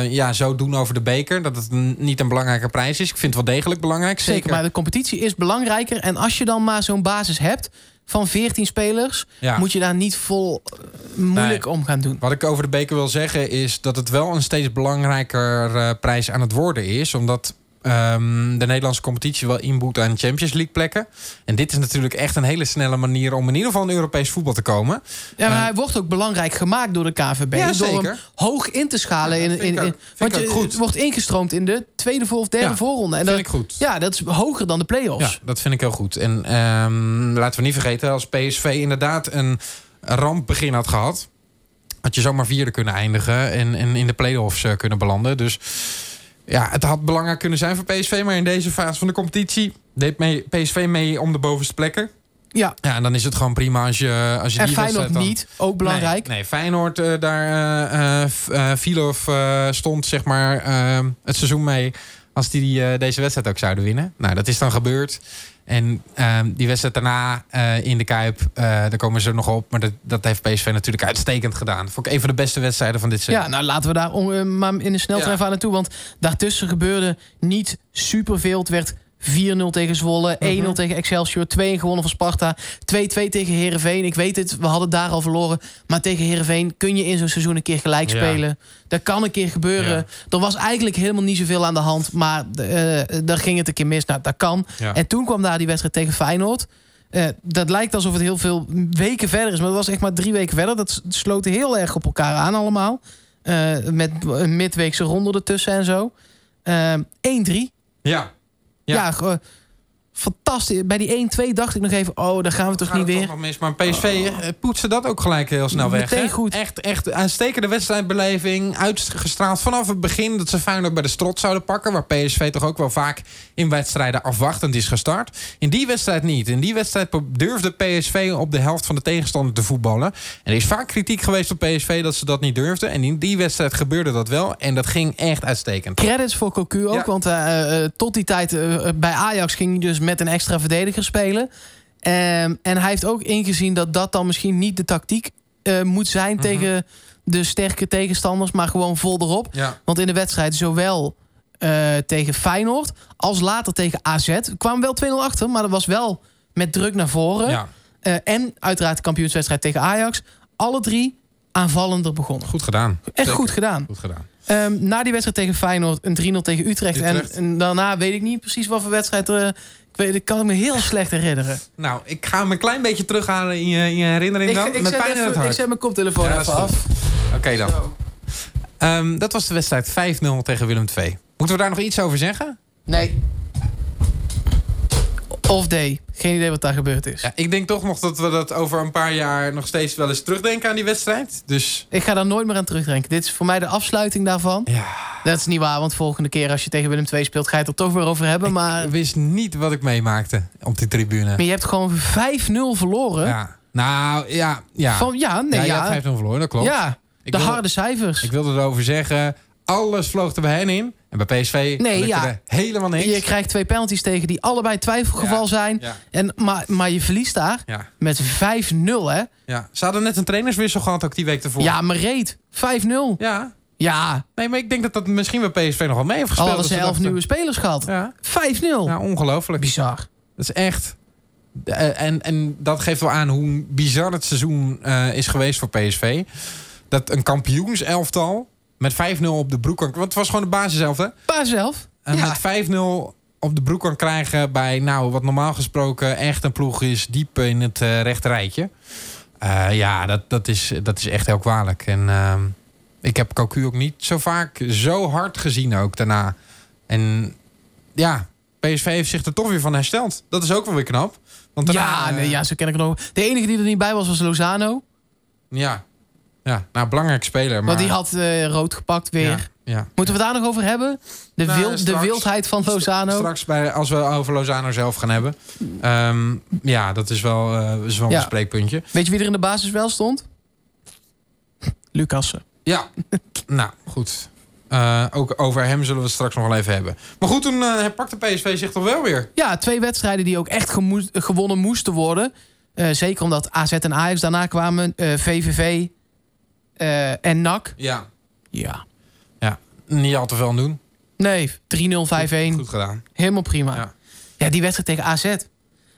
ja, zo doen over de beker. Dat het niet een belangrijke prijs is. Ik vind het wel degelijk belangrijk. Zeker, maar de competitie is belangrijker. En als je dan maar zo'n basis hebt van 14 spelers... Ja. moet je daar niet vol eh, moeilijk Nee. om gaan doen. Wat ik over de beker wil zeggen is dat het wel een steeds belangrijker eh, prijs aan het worden is. Omdat ehm, de Nederlandse competitie wel inboet aan Champions League plekken. En dit is natuurlijk echt een hele snelle manier om in ieder geval in Europees voetbal te komen. Ja, maar Eh, hij wordt ook belangrijk gemaakt door de KVB. Ja, door zeker. hem hoog in te schalen. Ja, in, in, in, want je goed. wordt ingestroomd in de tweede voor- of derde Ja, voorronde. En Dat vind ik goed. ja, dat is hoger dan de Ja, play-offs. dat vind ik heel goed. En ehm, laten we niet vergeten, als PSV inderdaad een rampbegin had gehad, had je zomaar vierde kunnen eindigen en, en in de play-offs eh, kunnen belanden. Dus ja, het had belangrijk kunnen zijn voor PSV, maar in deze fase van de competitie deed mee, PSV mee om de bovenste plekken. Ja. Ja, en dan is het gewoon prima als je, als je En die Feyenoord dan- niet, ook belangrijk. Nee, nee Feyenoord, eh, daar eh, stond zeg maar het seizoen mee... als die deze wedstrijd ook zouden winnen. Nou, dat is dan gebeurd. En ehm, die wedstrijd daarna eh, in de Kuip, eh, daar komen ze nog op. Maar dat, dat heeft PSV natuurlijk uitstekend gedaan. Vond ik een van de beste wedstrijden van dit seizoen. Ja, nou laten we daar on- eh, maar in de sneltrein Ja. aan naartoe. Want daartussen gebeurde niet superveel. Het werd 4-0 tegen Zwolle, 1-0 Mhm. tegen Excelsior, 2-1 gewonnen van Sparta, 2-2 tegen Herenveen. Ik weet het, we hadden daar al verloren. Maar tegen Herenveen kun je in zo'n seizoen een keer gelijk Ja. spelen. Dat kan een keer gebeuren. Ja. Er was eigenlijk helemaal niet zoveel aan de hand. Maar eh daar ging het een keer mis. Nou, dat kan. Ja. En toen kwam daar die wedstrijd tegen Feyenoord. Eh, dat lijkt alsof het heel veel weken verder is. Maar het was echt maar drie weken verder. Dat sloot heel erg op elkaar aan allemaal. Eh, met een midweekse ronde ertussen en zo. Eh, 1-3. ja. Ja, Ja. Fantastisch. Bij die 1-2 dacht ik nog even... oh, daar gaan we toch Gaat niet weer. toch nog mis. Maar PSV eh, poetste dat ook gelijk heel snel weg. Meteen hè? goed. Echt, echt uitstekende wedstrijdbeleving. Uitgestraald vanaf het begin dat ze Feyenoord bij de strot zouden pakken. Waar PSV toch ook wel vaak in wedstrijden afwachtend is gestart. In die wedstrijd niet. In die wedstrijd durfde PSV op de helft van de tegenstander te voetballen. En er is vaak kritiek geweest op PSV dat ze dat niet durfden. En in die wedstrijd gebeurde dat wel. En dat ging echt uitstekend. Credits voor Cocu ook. Ja. Want eh, eh, tot die tijd bij Ajax ging hij dus met een extra verdediger spelen. Ehm, en hij heeft ook ingezien dat dat dan misschien niet de tactiek eh, moet zijn Mhm. tegen de sterke tegenstanders, maar gewoon vol erop. Ja. Want in de wedstrijd, zowel eh, tegen Feyenoord als later tegen AZ, kwamen wel 2-0 achter, maar dat was wel met druk naar voren. ja, Eh, en uiteraard de kampioenswedstrijd tegen Ajax. Alle drie aanvallender begonnen. goed gedaan. Echt Zeker. goed gedaan. Goed gedaan. Ehm, na die wedstrijd tegen Feyenoord een 3-0 tegen Utrecht. Utrecht. En, en daarna weet ik niet precies wat voor wedstrijd. eh, ik weet, ik kan het me heel slecht herinneren. Nou, ik ga hem een klein beetje terughalen in je, in je herinnering Ik, dan. ik, met zet pijn in het hart. ik zet mijn koptelefoon Ja, even af. Oké dan. Ehm, dat was de wedstrijd 5-0 tegen Willem II. Moeten we daar nog iets over zeggen? Nee. Of day. Geen idee wat daar gebeurd is. Ja, ik denk toch nog dat we dat over een paar jaar nog steeds wel eens terugdenken aan die wedstrijd. Dus Ik ga daar nooit meer aan terugdenken. Dit is voor mij de afsluiting daarvan. ja, Dat is niet waar, want volgende keer als je tegen Willem II speelt... ga je het er toch weer over hebben. Maar, ik wist niet wat ik meemaakte op die tribune. maar je hebt gewoon 5-0 verloren. Ja. Nou, ja. Ja, Van, ja, nee, ja, je ja. hebt 5-0 verloren, dat klopt. Ja, Ik de wilde- harde cijfers. Ik wilde erover zeggen, alles vloog er bij hen in. En bij PSV Nee, ja. er helemaal niks. Je krijgt twee penalties tegen die allebei twijfelgeval Ja. zijn. Ja, En, maar, maar je verliest daar ja, met 5-0, hè? ja. Ze hadden net een trainerswissel gehad ook die week ervoor. Ja, maar reed. 5-0. Ja. Ja, Nee, maar ik denk dat dat misschien bij PSV nog wel mee heeft al gespeeld. hadden ze elf nieuwe spelers gehad. 5-0. Ja, ja ongelooflijk. Bizar. Dat is echt. Eh, en, en dat geeft wel aan hoe bizar het seizoen eh, is geweest voor PSV. Dat een kampioenselftal met 5-0 op de broek kan... Want het was gewoon de basiself, hè? Paar zelf. En ja. met 5-0 op de broek kan krijgen bij, nou, wat normaal gesproken echt een ploeg is, diep in het eh rechte rijtje. Eh, ja, dat, dat, is, dat is echt heel kwalijk. En ehm, ik heb Cocu ook niet zo vaak zo hard gezien ook daarna. En ja, PSV heeft zich er toch weer van hersteld. Dat is ook wel weer knap. Want daarna, Ja, eh, nee, ja, zo ken ik het nog. De enige die er niet bij was, was Lozano. ja. Ja, nou, belangrijk speler. Maar Want die had eh, rood gepakt weer. Ja, ja. Moeten we het daar nog over hebben? De, Nou, wil- de wildheid van Lozano. Straks bij, als we over Lozano zelf gaan hebben. Ehm, ja, dat is wel, eh, is wel een Ja. bespreekpuntje. Weet je wie er in de basis wel stond? Lucassen. Ja, nou goed. Eh, ook over hem zullen we het straks nog wel even hebben. Maar goed, toen eh pakte PSV zich toch wel weer. Ja, twee wedstrijden die ook echt gewonnen moesten worden. Eh, zeker omdat AZ en Ajax daarna kwamen. eh, VVV eh, en NAC. Ja. Ja. ja. Niet al te veel aan doen. Nee, 3-0, 5-1. Goed gedaan. Helemaal prima. Ja. Ja. die wedstrijd tegen AZ.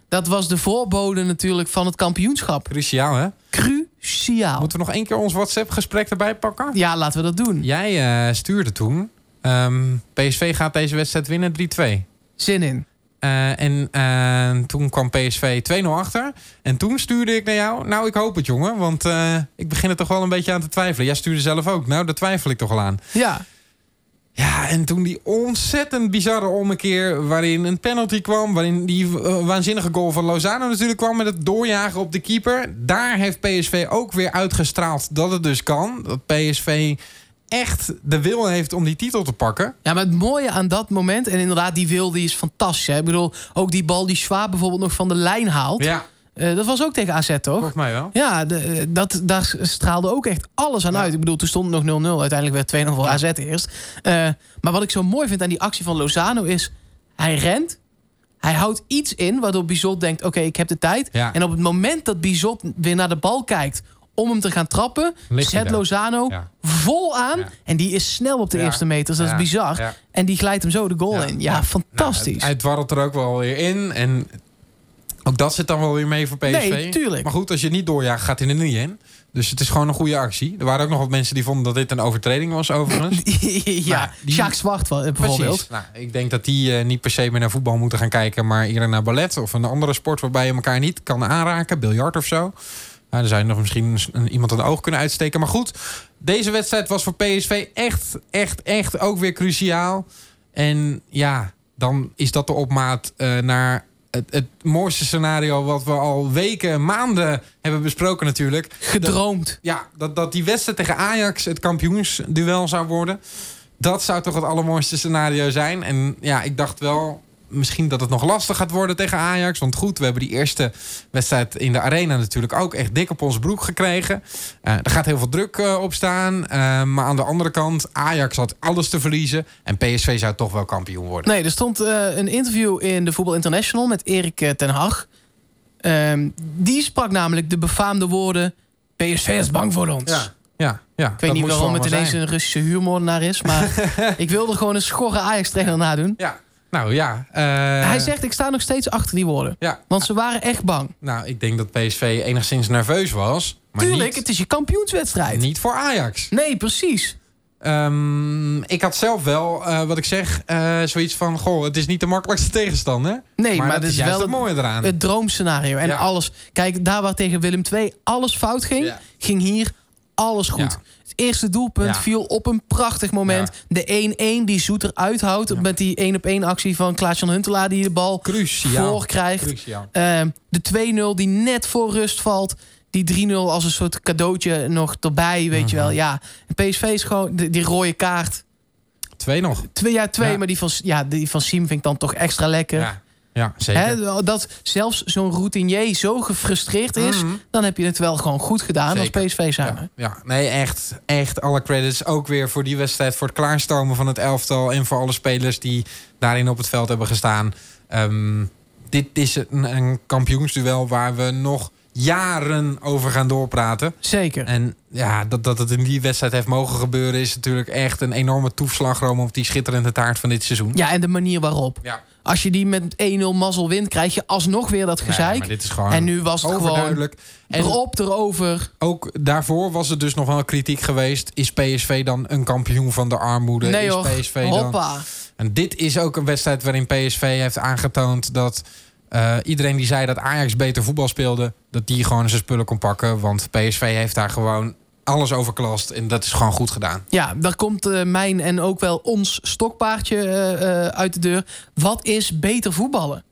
Dat was de voorbode natuurlijk van het kampioenschap. Cruciaal, hè? Cruciaal. Moeten we nog één keer ons WhatsApp-gesprek erbij pakken? Ja, laten we dat doen. Jij eh, stuurde toen Ehm, PSV gaat deze wedstrijd winnen 3-2. Zin in. Uh, en uh, toen kwam PSV 2-0 achter. En toen stuurde ik naar jou. Nou, ik hoop het, jongen. Want uh, ik begin er toch wel een beetje aan te twijfelen. Jij stuurde zelf ook. Nou, daar twijfel ik toch wel aan. Ja. Ja, en toen die ontzettend bizarre ommekeer... waarin een penalty kwam... waarin die waanzinnige goal van Lozano natuurlijk kwam... met het doorjagen op de keeper. Daar heeft PSV ook weer uitgestraald dat het dus kan. Dat PSV echt de wil heeft om die titel te pakken. Ja, maar het mooie aan dat moment... en inderdaad, die wil die is fantastisch. Hè? Ik bedoel, ook die bal die Schwab bijvoorbeeld nog van de lijn haalt... Ja. Uh, dat was ook tegen AZ, toch? Volgens mij wel. Ja, de, dat, daar straalde ook echt alles aan ja. uit. Ik bedoel, toen stond het nog 0-0. Uiteindelijk werd 2-0 voor ja. AZ eerst. Uh, maar wat ik zo mooi vind aan die actie van Lozano is... hij rent, hij houdt iets in... waardoor Bizot denkt, oké, okay, ik heb de tijd. Ja. En op het moment dat Bizot weer naar de bal kijkt om hem te gaan trappen. Zet Lozano ja. vol aan. Ja. En die is snel op de ja. eerste meters. Dat is bizar. En die glijdt hem zo de goal in. Ja, fantastisch. Nou, hij dwarrelt er ook wel weer in. En ook dat zit dan wel weer mee voor PSV. Nee, tuurlijk. Maar goed, als je niet doorjaagt, gaat hij er niet in. Dus het is gewoon een goede actie. Er waren ook nog wat mensen die vonden dat dit een overtreding was, overigens. ja, nou, die... Jacques Zwart bijvoorbeeld. Nou, ik denk dat die uh, niet per se meer naar voetbal moeten gaan kijken... maar eerder naar ballet of een andere sport... waarbij je elkaar niet kan aanraken. Biljart of zo. Ja, er zou nog misschien iemand een oog kunnen uitsteken. Maar goed, deze wedstrijd was voor PSV echt, echt, echt ook weer cruciaal. En ja, dan is dat de opmaat uh, naar het, het, mooiste scenario... wat we al weken, maanden hebben besproken natuurlijk. Gedroomd. Dat, ja, dat, dat die wedstrijd tegen Ajax het kampioensduel zou worden. Dat zou toch het allermooiste scenario zijn. En ja, ik dacht wel misschien dat het nog lastig gaat worden tegen Ajax. Want goed, we hebben die eerste wedstrijd in de arena natuurlijk ook echt dik op ons broek gekregen. Uh, er gaat heel veel druk uh, op staan. Uh, maar aan de andere kant, Ajax had alles te verliezen. En PSV zou toch wel kampioen worden. Nee, er stond een interview in de Voetbal International met Erik ten Hag. Ehm, die sprak namelijk de befaamde woorden... PSV is bang voor ons. Ja. Ja, ja, ik weet niet waarom het ineens een Russische huurmoordenaar is. Maar ik wilde gewoon een schorre Ajax-trainer nadoen. Ja, nou ja. Uh... Hij zegt, ik sta nog steeds achter die woorden. Ja. Want ze waren echt bang. Nou, ik denk dat PSV enigszins nerveus was. Maar Tuurlijk, niet, het is je kampioenswedstrijd. Niet voor Ajax. Nee, precies. Um, ik had zelf wel, uh, wat ik zeg, uh, zoiets van... Goh, het is niet de makkelijkste tegenstander. Nee, maar, maar dat is wel het mooie eraan. Het droomscenario. En Ja. alles... Kijk, daar waar tegen Willem II alles fout ging... Ja. ging hier alles goed. Ja. Het eerste doelpunt Ja. viel op een prachtig moment. De 1-1 die Zoeter uithoudt... met die 1-op-1 actie van Klaas-Jan Huntelaar... die de bal Cruciaal. voor krijgt. Cruciaal. Ehm, de 2-0 die net voor rust valt. Die 3-0 als een soort cadeautje nog erbij, weet je wel. Mhm. Ja, en PSV is gewoon die, die rode kaart. Twee nog. Twee jaar twee, Ja. maar die van, ja, die van Siem vind ik dan toch extra lekker. Ja, zeker. Hè, dat zelfs zo'n routinier zo gefrustreerd is... Mhm. dan heb je het wel gewoon goed gedaan Zeker. als PSV zijn. Ja, ja, nee, echt, echt alle credits. Ook weer voor die wedstrijd, voor het klaarstomen van het elftal... en voor alle spelers die daarin op het veld hebben gestaan. Ehm, dit is een, een kampioensduel waar we nog jaren over gaan doorpraten. Zeker. En ja, dat, dat het in die wedstrijd heeft mogen gebeuren... is natuurlijk echt een enorme toeslagroom... op die schitterende taart van dit seizoen. Ja, en de manier waarop. Ja. Als je die met 1-0 mazzel wint, krijg je alsnog weer dat gezeik. maar dit is gewoon en nu was het gewoon erop, erover. ook daarvoor was er dus nog wel kritiek geweest. Is PSV dan een kampioen van de armoede? Nee is PSV dan... hoppa. En dit is ook een wedstrijd waarin PSV heeft aangetoond dat eh, iedereen die zei dat Ajax beter voetbal speelde, dat die gewoon zijn spullen kon pakken. Want PSV heeft daar gewoon alles overklast en dat is gewoon goed gedaan. Ja, daar komt eh, mijn en ook wel ons stokpaardje eh, eh, uit de deur. Wat is beter voetballen?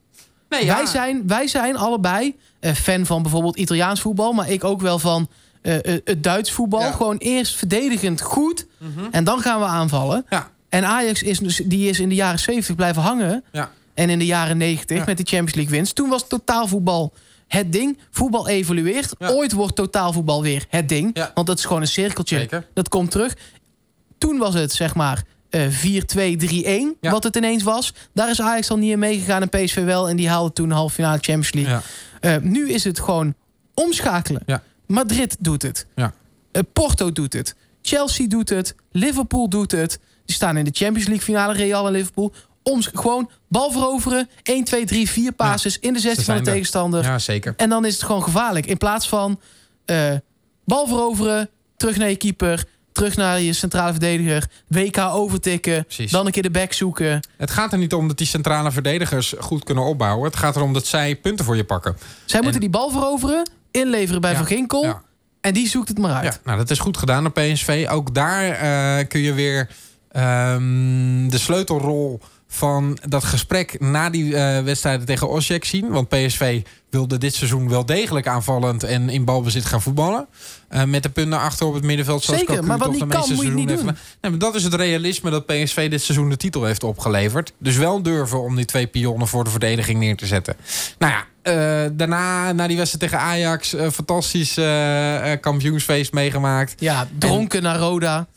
Nee, Wij, zijn, wij zijn allebei eh, fan van bijvoorbeeld Italiaans voetbal... maar ik ook wel van eh, eh, het Duits voetbal. Ja. Gewoon eerst verdedigend goed en dan gaan we aanvallen. Ja. En Ajax is, dus, die is in de jaren 70 blijven hangen... Ja. en in de jaren 90 Ja. met die Champions League winst. Toen was totaalvoetbal het ding. Voetbal evolueert. Ja. Ooit wordt totaalvoetbal weer het ding. Ja. Want dat is gewoon een cirkeltje. Zeker. Dat komt terug. Toen was het zeg maar eh 4-2-3-1 Ja. wat het ineens was. Daar is Ajax al niet in meegegaan en PSV wel. En die haalde toen halve finale Champions League. Eh, nu is het gewoon omschakelen. Ja. Madrid doet het. Ja. Eh, Porto doet het. Chelsea doet het. Liverpool doet het. Die staan in de Champions League finale. Real en Liverpool. Oms gewoon bal veroveren. 1, 2, 3, 4 passes in de 16 Ze van de er. tegenstander. ja, zeker. En dan is het gewoon gevaarlijk. In plaats van eh, bal veroveren, terug naar je keeper, terug naar je centrale verdediger. WK overtikken. Precies. Dan een keer de back zoeken. Het gaat er niet om dat die centrale verdedigers goed kunnen opbouwen. Het gaat erom dat zij punten voor je pakken. Zij moeten die bal veroveren. Inleveren bij Ja, Van Ginkel. ja. En die zoekt het maar uit. Ja, nou, dat is goed gedaan door PSV. Ook daar eh, kun je weer ehm, de sleutelrol van dat gesprek na die eh, wedstrijden tegen Osijek zien. Want PSV wilde dit seizoen wel degelijk aanvallend en in balbezit gaan voetballen. Eh, met de punten achter op het middenveld. Zoals Zeker, maar wat niet kan, moet je niet seizoenen doen. heeft gedaan. Nee, maar dat is het realisme dat PSV dit seizoen de titel heeft opgeleverd. Dus wel durven om die twee pionnen voor de verdediging neer te zetten. Nou ja, eh, daarna, na die wedstrijd tegen Ajax, fantastisch kampioensfeest meegemaakt. Ja, dronken naar Roda.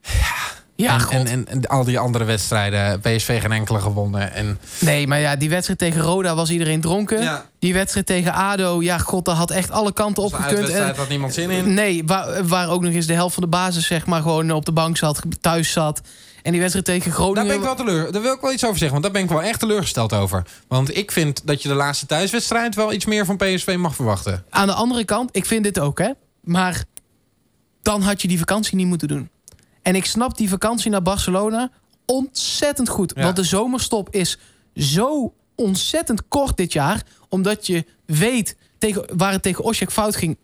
Ja, en, god. en, en, en al die andere wedstrijden, PSV geen enkele gewonnen. En, Nee, maar ja, die wedstrijd tegen Roda was iedereen dronken. Ja. Die wedstrijd tegen ADO, ja, god, daar had echt alle kanten op de gekund. uitwedstrijd had niemand zin in. Nee, waar, waar ook nog eens de helft van de basis zeg maar gewoon op de bank zat, thuis zat. En die wedstrijd tegen Daar Groningen... ben ik wel teleur. Daar wil ik wel iets over zeggen. Want daar ben ik wel echt teleurgesteld over. Want ik vind dat je de laatste thuiswedstrijd wel iets meer van PSV mag verwachten. Aan de andere kant, ik vind dit ook, hè. Maar dan had je die vakantie niet moeten doen. En ik snap die vakantie naar Barcelona ontzettend goed. Ja. Want de zomerstop is zo ontzettend kort dit jaar. Omdat je weet tegen, waar het tegen Osijek fout ging.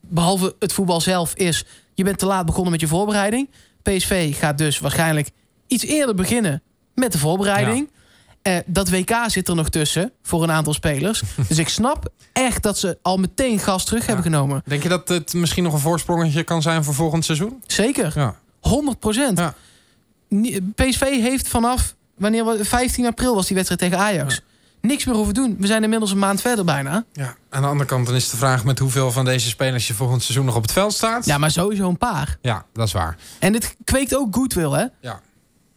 Behalve het voetbal zelf is... je bent te laat begonnen met je voorbereiding. PSV gaat dus waarschijnlijk iets eerder beginnen met de voorbereiding. Eh, dat WK zit er nog tussen voor een aantal spelers. dus ik snap echt dat ze al meteen gas terug hebben genomen. Denk je dat het misschien nog een voorsprongetje kan zijn voor volgend seizoen? Zeker, Ja. 100 procent. Ja. PSV heeft vanaf wanneer we- 15 april was die wedstrijd tegen Ajax. Niks meer hoeven doen. We zijn inmiddels een maand verder bijna. ja. Aan de andere kant dan is de vraag met hoeveel van deze spelers je volgend seizoen nog op het veld staat. Ja, maar sowieso een paar. Ja, dat is waar. En dit kweekt ook goodwill, hè? Ja.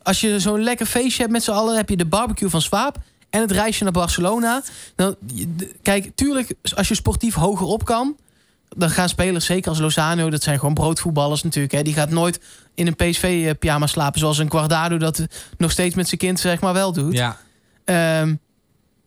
Als je zo'n lekker feestje hebt met z'n allen... heb je de barbecue van Swaap en het reisje naar Barcelona. Dan, je- de- kijk, tuurlijk, als je sportief hoger op kan... dan gaan spelers, zeker als Lozano... dat zijn gewoon broodvoetballers natuurlijk. Hè, die gaat nooit in een PSV-pyjama slapen... zoals een Guardado dat nog steeds met zijn kind zeg maar wel doet. Ja. Ehm,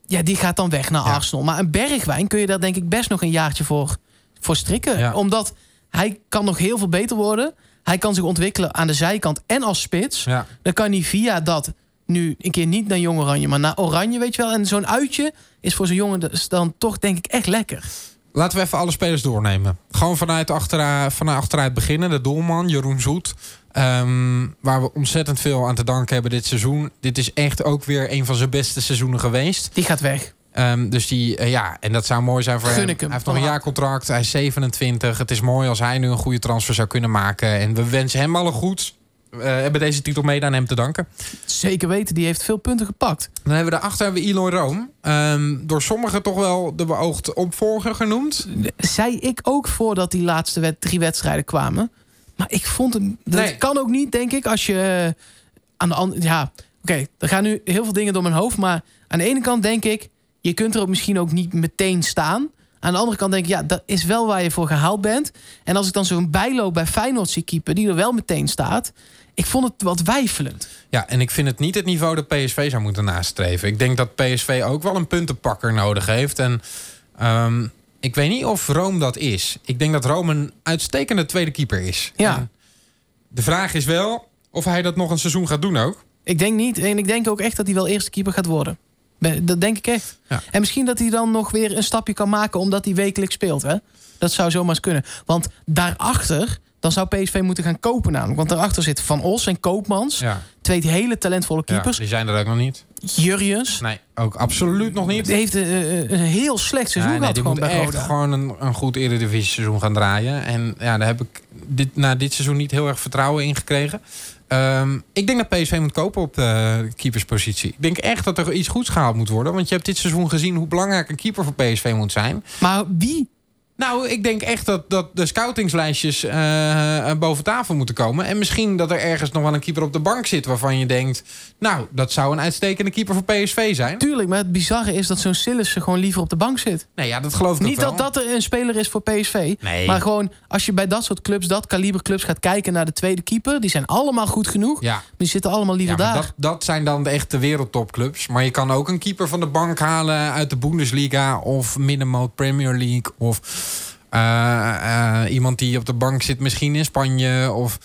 ja, die gaat dan weg naar Ja. Arsenal. Maar een Bergwijn kun je daar denk ik best nog een jaartje voor, voor strikken. Ja. Omdat hij kan nog heel veel beter worden. Hij kan zich ontwikkelen aan de zijkant en als spits. ja. Dan kan hij via dat nu een keer niet naar Jong Oranje, maar naar Oranje, weet je wel. En zo'n uitje is voor zo'n jongen dus dan toch denk ik echt lekker. Laten we even alle spelers doornemen. Gewoon vanuit, achtera, vanuit achteruit beginnen. De doelman, Jeroen Zoet. Ehm, waar we ontzettend veel aan te danken hebben dit seizoen. Dit is echt ook weer een van zijn beste seizoenen geweest. Die gaat weg. Ehm, dus die, eh, ja, en dat zou mooi zijn voor hem. hem. Hij heeft nog een jaar contract. Hij is 27. Het is mooi als hij nu een goede transfer zou kunnen maken. En we wensen hem alle goeds. Hebben deze titel mede aan hem te danken. Zeker weten, die heeft veel punten gepakt. Dan hebben we daarachter hebben we Eloy Room. Ehm, door sommigen toch wel de beoogd opvolger genoemd. Zei ik ook voordat die laatste drie wedstrijden kwamen. Maar ik vond hem. Dat Nee. kan ook niet, denk ik, als je eh, aan de andere. Ja, oké, er gaan nu heel veel dingen door mijn hoofd. Maar aan de ene kant denk ik, je kunt er ook misschien ook niet meteen staan. Aan de andere kant denk ik, ja, dat is wel waar je voor gehaald bent. En als ik dan zo'n bijloop bij Feyenoord zie keeper, die er wel meteen staat. Ik vond het wat wijfelend. Ja, en ik vind het niet het niveau dat PSV zou moeten nastreven. Ik denk dat PSV ook wel een puntenpakker nodig heeft. En ehm, ik weet niet of Rome dat is. Ik denk dat Rome een uitstekende tweede keeper is. Ja. En de vraag is wel of hij dat nog een seizoen gaat doen ook. Ik denk niet. En ik denk ook echt dat hij wel eerste keeper gaat worden. Dat denk ik echt. Ja. En misschien dat hij dan nog weer een stapje kan maken omdat hij wekelijks speelt. Hè? Dat zou zomaar eens kunnen. Want daarachter, dan zou PSV moeten gaan kopen namelijk. Want daarachter zitten Van Os en Koopmans. Ja, Twee hele talentvolle ja keepers. die zijn er ook nog niet. Jurjens. Nee, ook absoluut nog niet. Die heeft een, een- een heel slecht seizoen Ja, nee, gehad die gewoon moet bij echt gewoon een, een goed Eredivisie seizoen gaan draaien. En ja, daar heb ik dit, na dit seizoen niet heel erg vertrouwen in gekregen. Ehm, ik denk dat PSV moet kopen op de keeperspositie. Ik denk echt dat er iets goeds gehaald moet worden. Want je hebt dit seizoen gezien hoe belangrijk een keeper voor PSV moet zijn. Maar wie? Nou, ik denk echt dat, dat de scoutingslijstjes eh, boven tafel moeten komen. En misschien dat er ergens nog wel een keeper op de bank zit... waarvan je denkt, nou, dat zou een uitstekende keeper voor PSV zijn. Tuurlijk, maar het bizarre is dat zo'n Sillissen gewoon liever op de bank zit. Nee, ja, dat geloof ik Niet dat dat er een speler is voor PSV. Nee. Maar gewoon, als je bij dat soort clubs, dat kaliber clubs gaat kijken naar de tweede keeper. Die zijn allemaal goed genoeg. Ja, Die zitten allemaal liever Ja, daar. dat, dat zijn dan de echte wereldtopclubs. Maar je kan ook een keeper van de bank halen uit de Bundesliga of middenmoot Premier League of Eh, eh, iemand die op de bank zit, misschien in Spanje. Of,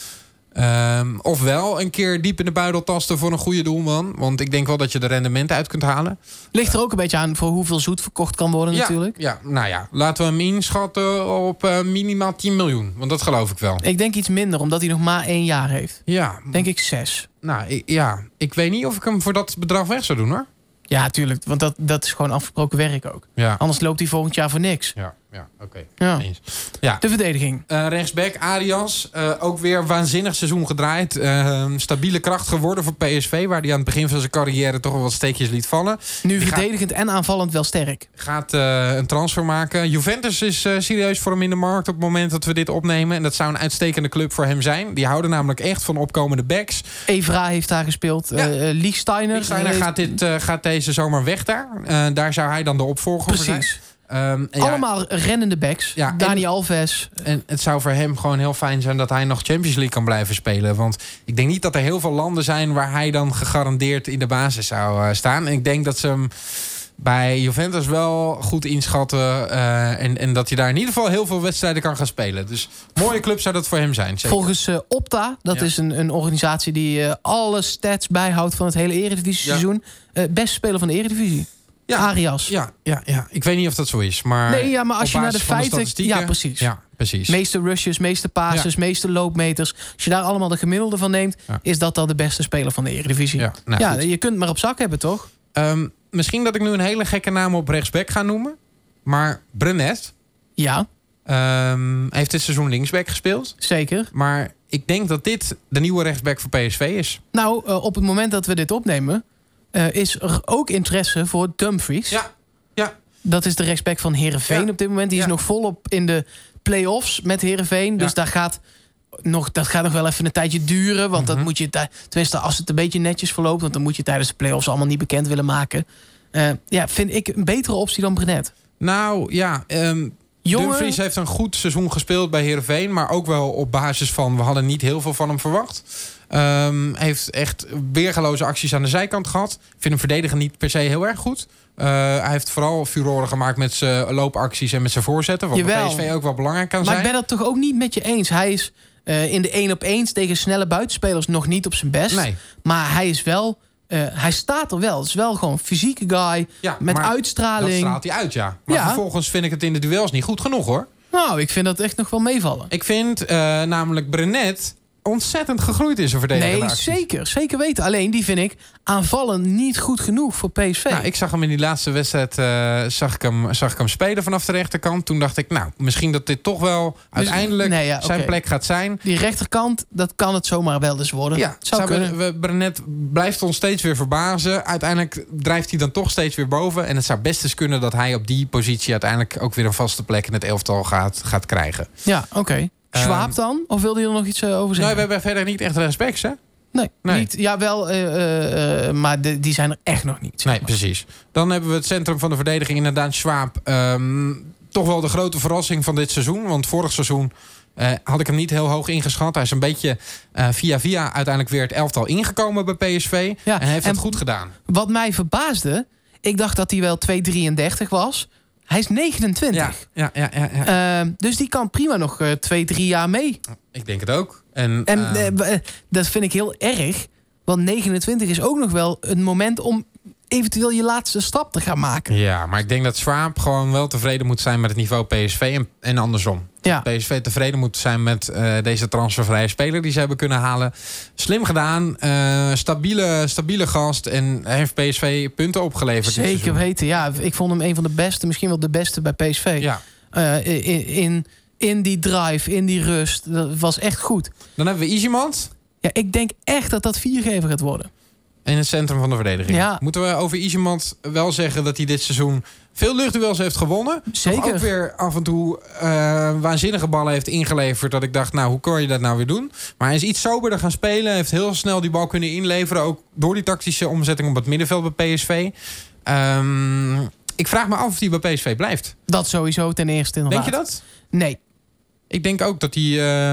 ehm, of wel een keer diep in de buidel tasten voor een goede doelman. Want ik denk wel dat je de rendementen uit kunt halen. Ligt er ook een beetje aan voor hoeveel zoet verkocht kan worden natuurlijk. Ja, nou ja, laten we hem inschatten op eh, minimaal 10 miljoen. Want dat geloof ik wel. Ik denk iets minder, omdat hij nog maar één jaar heeft. Ja, Denk ik zes. nou, ik, ja, ik weet niet of ik hem voor dat bedrag weg zou doen hoor. Ja, tuurlijk. Want dat, dat is gewoon afgesproken werk ook. Ja, Anders loopt hij volgend jaar voor niks. ja, ja oké. Ja. Eens. Ja, De verdediging. Eh, rechtsback Arias, eh, ook weer waanzinnig seizoen gedraaid. Eh, stabiele kracht geworden voor PSV, waar hij aan het begin van zijn carrière toch wel wat steekjes liet vallen. Nu Die gaat- verdedigend en aanvallend wel sterk. Gaat eh, een transfer maken. Juventus is serieus voor hem in de markt op het moment dat we dit opnemen. En dat zou een uitstekende club voor hem zijn. Die houden namelijk echt van opkomende backs. Evra heeft daar gespeeld. Ja. Eh, gaat, dit, gaat deze zomer weg daar. Daar zou hij dan de opvolger voor zijn. Ehm, en ja, Allemaal rennende backs. Ja, en- Dani Alves. En het zou voor hem gewoon heel fijn zijn dat hij nog Champions League kan blijven spelen. Want ik denk niet dat er heel veel landen zijn waar hij dan gegarandeerd in de basis zou eh, staan. En ik denk dat ze hem bij Juventus wel goed inschatten. eh, en, en dat hij daar in ieder geval heel veel wedstrijden kan gaan spelen. Dus mooie club zou dat voor hem zijn. Zeker. Volgens eh, Opta, dat Ja. is een, een organisatie die alle stats bijhoudt van het hele Eredivisie seizoen. Beste speler van de Eredivisie. Ja. Arias. Ja, ja, ja, ik weet niet of dat zo is. Maar Nee, ja, maar als je naar de feiten... ja, precies. Ja, precies. Meeste rushes, meeste passes, meeste loopmeters. Als je daar allemaal de gemiddelde van neemt... Ja. is dat dan de beste speler van de Eredivisie. Ja, nou, ja, je kunt maar op zak hebben, toch? Ehm, misschien dat ik nu een hele gekke naam op rechtsback ga noemen. Maar Brenet Ja, ehm, heeft dit seizoen linksback gespeeld. zeker. Maar ik denk dat dit de nieuwe rechtsback voor PSV is. Nou, eh, op het moment dat we dit opnemen... eh, is er ook interesse voor Dumfries. Ja, ja. Dat is de rechtsback van Herenveen Ja. op dit moment. Die is nog volop in de play-offs met Herenveen. Dus daar gaat nog, dat gaat nog wel even een tijdje duren. Want dat Mhm. moet je, tenminste als het een beetje netjes verloopt... want dan moet je tijdens de play-offs allemaal niet bekend willen maken. Eh, ja, vind ik een betere optie dan Brenet. Nou ja, ehm Jongen, Dumfries heeft een goed seizoen gespeeld bij Heerenveen. Maar ook wel op basis van, we hadden niet heel veel van hem verwacht. Ehm heeft echt weergeloze acties aan de zijkant gehad. Ik vind hem verdedigen niet per se heel erg goed. Eh, hij heeft vooral furoren gemaakt met zijn loopacties en met zijn voorzetten. Wat Jawel. bij PSV ook wel belangrijk kan maar ik zijn. ben dat toch ook niet met je eens. Hij is eh, in de 1 op 1 tegen snelle buitenspelers nog niet op zijn best. Nee, Maar hij is wel... eh, hij staat er wel. Het is wel gewoon een fysieke guy. ja, Met maar dat uitstraling. straalt hij uit, ja. Maar Ja. vervolgens vind ik het in de duels niet goed genoeg, hoor. Nou, ik vind dat echt nog wel meevallen. Ik vind namelijk Brenet ontzettend gegroeid in zijn verdedigende Nee, acties. zeker. Zeker weten. Alleen die vind ik aanvallen niet goed genoeg voor PSV. Nou, ik zag hem in die laatste wedstrijd eh, zag ik hem, zag ik hem spelen vanaf de rechterkant. Toen dacht ik, nou, misschien dat dit toch wel uiteindelijk nee, ja, zijn plek gaat zijn. Die rechterkant, dat kan het zomaar wel eens worden. Ja, zou zou kunnen. we, Brenet blijft ons steeds weer verbazen. Uiteindelijk drijft hij dan toch steeds weer boven. En het zou best eens kunnen dat hij op die positie uiteindelijk ook weer een vaste plek in het elftal gaat, gaat krijgen. Ja, oké. Ehm, dan? Of wilde je er nog iets eh, over zeggen? we hebben verder niet echt respects, hè? nee, nee. Niet, ja, wel, eh, eh, maar de, die zijn er echt nog niet. zeg Nee, precies. Dan hebben we het centrum van de verdediging inderdaad Schwab. Ehm, toch wel de grote verrassing van dit seizoen. Want vorig seizoen had ik hem niet heel hoog ingeschat. Hij is een beetje via via uiteindelijk weer het elftal ingekomen bij PSV. Ja, en heeft en- het goed gedaan. Wat mij verbaasde, ik dacht dat hij wel 2,33 was. Hij is 29. ja, ja, ja, ja. Ehm, dus die kan prima nog eh, twee, drie jaar mee. Ik denk het ook. En, En ehm, eh, eh, dat vind ik heel erg. Want 29 is ook nog wel een moment om eventueel je laatste stap te gaan maken. ja, maar ik denk dat Schwab gewoon wel tevreden moet zijn met het niveau PSV en, en andersom. Ja, PSV tevreden moet zijn met eh, deze transfervrije speler die ze hebben kunnen halen. Slim gedaan, eh, stabiele, stabiele gast en heeft PSV punten opgeleverd. zeker weten. Ja, ik vond hem een van de beste, misschien wel de beste bij PSV. Ja. Eh, in, in, in die drive, in die rust. Dat was echt goed. Dan hebben we Easymans Ja, ik denk echt dat dat viergever gaat worden. In het centrum van de verdediging. Ja. Moeten we over Easymans wel zeggen dat hij dit seizoen veel luchtduels heeft gewonnen. Zeker. Ook weer af en toe eh, waanzinnige ballen heeft ingeleverd. Dat ik dacht, nou, hoe kon je dat nou weer doen? Maar hij is iets soberder gaan spelen. Heeft heel snel die bal kunnen inleveren. Ook door die tactische omzetting op het middenveld bij PSV. Ehm, ik vraag me af of hij bij PSV blijft. Dat sowieso ten eerste inderdaad. Denk je dat? Nee, Ik denk ook dat hij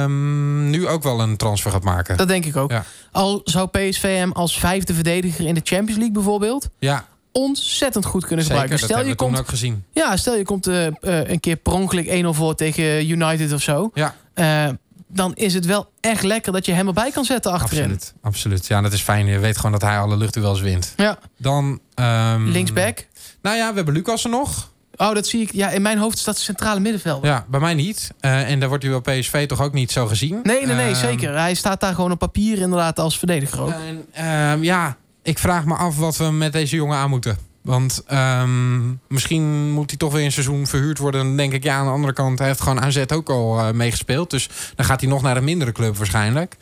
ehm, nu ook wel een transfer gaat maken. dat denk ik ook. Ja. Al zou PSV hem als vijfde verdediger in de Champions League bijvoorbeeld... Ja, ontzettend goed kunnen Zeker, gebruiken. Stel je, komt, ook gezien. ja, stel je komt eh, eh, een keer per ongeluk 1-0 voor tegen United of zo. Ja, Eh, dan is het wel echt lekker dat je hem erbij kan zetten achterin. absoluut. absoluut. Ja, dat is fijn. Je weet gewoon dat hij alle luchtduels wint. Ja, Dan... ehm, linksback. Nou ja, we hebben Lucas er nog. Oh, dat zie ik. Ja, in mijn hoofd staat de centrale middenvelder. Ja, bij mij niet. Eh, en daar wordt hij bij PSV toch ook niet zo gezien. Nee, nee, nee, Ehm, zeker. Hij staat daar gewoon op papier inderdaad als verdediger ook. En, ehm, ja, ik vraag me af wat we met deze jongen aan moeten. Want ehm, misschien moet hij toch weer een seizoen verhuurd worden. Dan denk ik, ja, aan de andere kant, hij heeft gewoon AZ ook al eh, meegespeeld. Dus dan gaat hij nog naar een mindere club waarschijnlijk.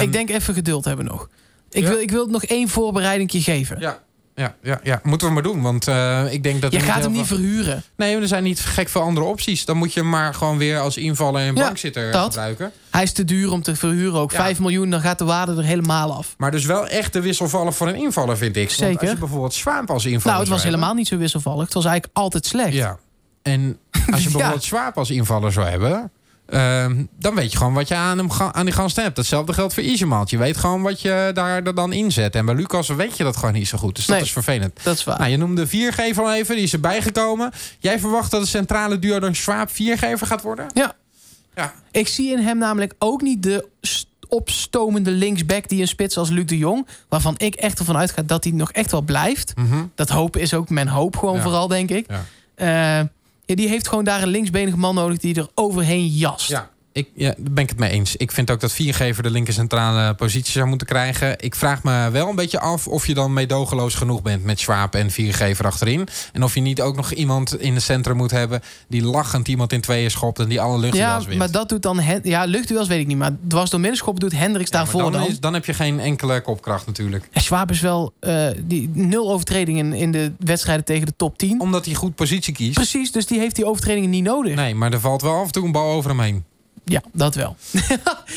Ik denk even geduld hebben nog. Ik, Ja? wil, ik wil het nog één voorbereiding geven. Ja, ja, ja, ja, moeten we maar doen. Want eh, ik denk dat... je gaat hem niet verhuren. Nee, er zijn niet gek veel andere opties. Dan moet je hem maar gewoon weer als invaller en Ja, bankzitter dat. gebruiken. Hij is te duur om te verhuren. Ook Ja. 5 miljoen, dan gaat de waarde er helemaal af. Maar dus wel echt de wisselvallen voor een invaller, vind ik. Want Zeker. als je bijvoorbeeld Swaap als invaller Nou, het was hebben- helemaal niet zo wisselvallig. Het was eigenlijk altijd slecht. Ja. En als je Ja. bijvoorbeeld Swaap als invaller zou hebben... ehm, dan weet je gewoon wat je aan, hem, aan die gast hebt. Hetzelfde geldt voor Isemalt. Je weet gewoon wat je daar er dan inzet. En bij Lucas weet je dat gewoon niet zo goed. Dus dat Nee. is vervelend. Dat is waar. Nou, je noemde viergever al even. Die is erbij gekomen. Jij verwacht dat de centrale duo dan Swaap viergever gaat worden? Ja. Ja. Ik zie in hem namelijk ook niet de st- opstomende linksback die een spits als Luc de Jong. Waarvan ik echt ervan uitga dat hij nog echt wel blijft. Mhm. Dat hopen is ook mijn hoop gewoon Ja. vooral, denk ik. Ja. Eh, ja, die heeft gewoon daar een linksbenige man nodig die er overheen jast. Ja. Ik, ja, daar ben ik het mee eens. Ik vind ook dat viergever de linker centrale positie zou moeten krijgen. Ik vraag me wel een beetje af of je dan meedogenloos genoeg bent met Schwab en viergever achterin. En of je niet ook nog iemand in het centrum moet hebben die lachend iemand in tweeën schopt en die alle Ja, luchtduels wint. maar dat doet dan... Hen- Ja, luchtduels weet ik niet. Maar dwars door middenschop doet Hendricks Ja, daarvoor dan, dan. is- dan heb je geen enkele kopkracht natuurlijk. En Schwab is wel eh, die nul overtredingen in de wedstrijden tegen de top 10. Omdat hij goed positie kiest. Precies, dus die heeft die overtredingen niet nodig. Nee, maar er valt wel af en toe een bal over hem heen. Ja, dat wel.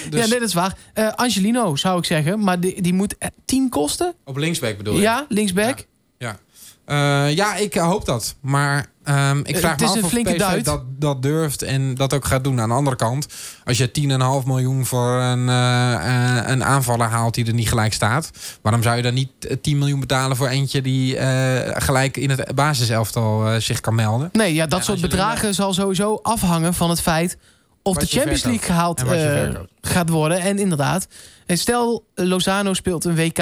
Dus Ja, nee, dat is waar. Eh, Angelino zou ik zeggen, maar die, die moet eh, 10 kosten. Op linksback bedoel je? Ja, linksback. Ja. Eh, ja, ik eh, hoop dat. Maar ehm, ik Eh, vraag het me is af een of flinke PSV duit. dat, dat durft en dat ook gaat doen. Aan de andere kant, als je 10,5 miljoen voor een, eh, eh, een aanvaller haalt die er niet gelijk staat... waarom zou je dan niet eh, 10 miljoen betalen voor eentje die eh, gelijk in het basiselftal eh, zich kan melden? Nee, ja, dat Ja, soort bedragen zal sowieso afhangen van het feit of de Champions. League gehaald eh, gaat worden. En inderdaad, en stel Lozano speelt een WK,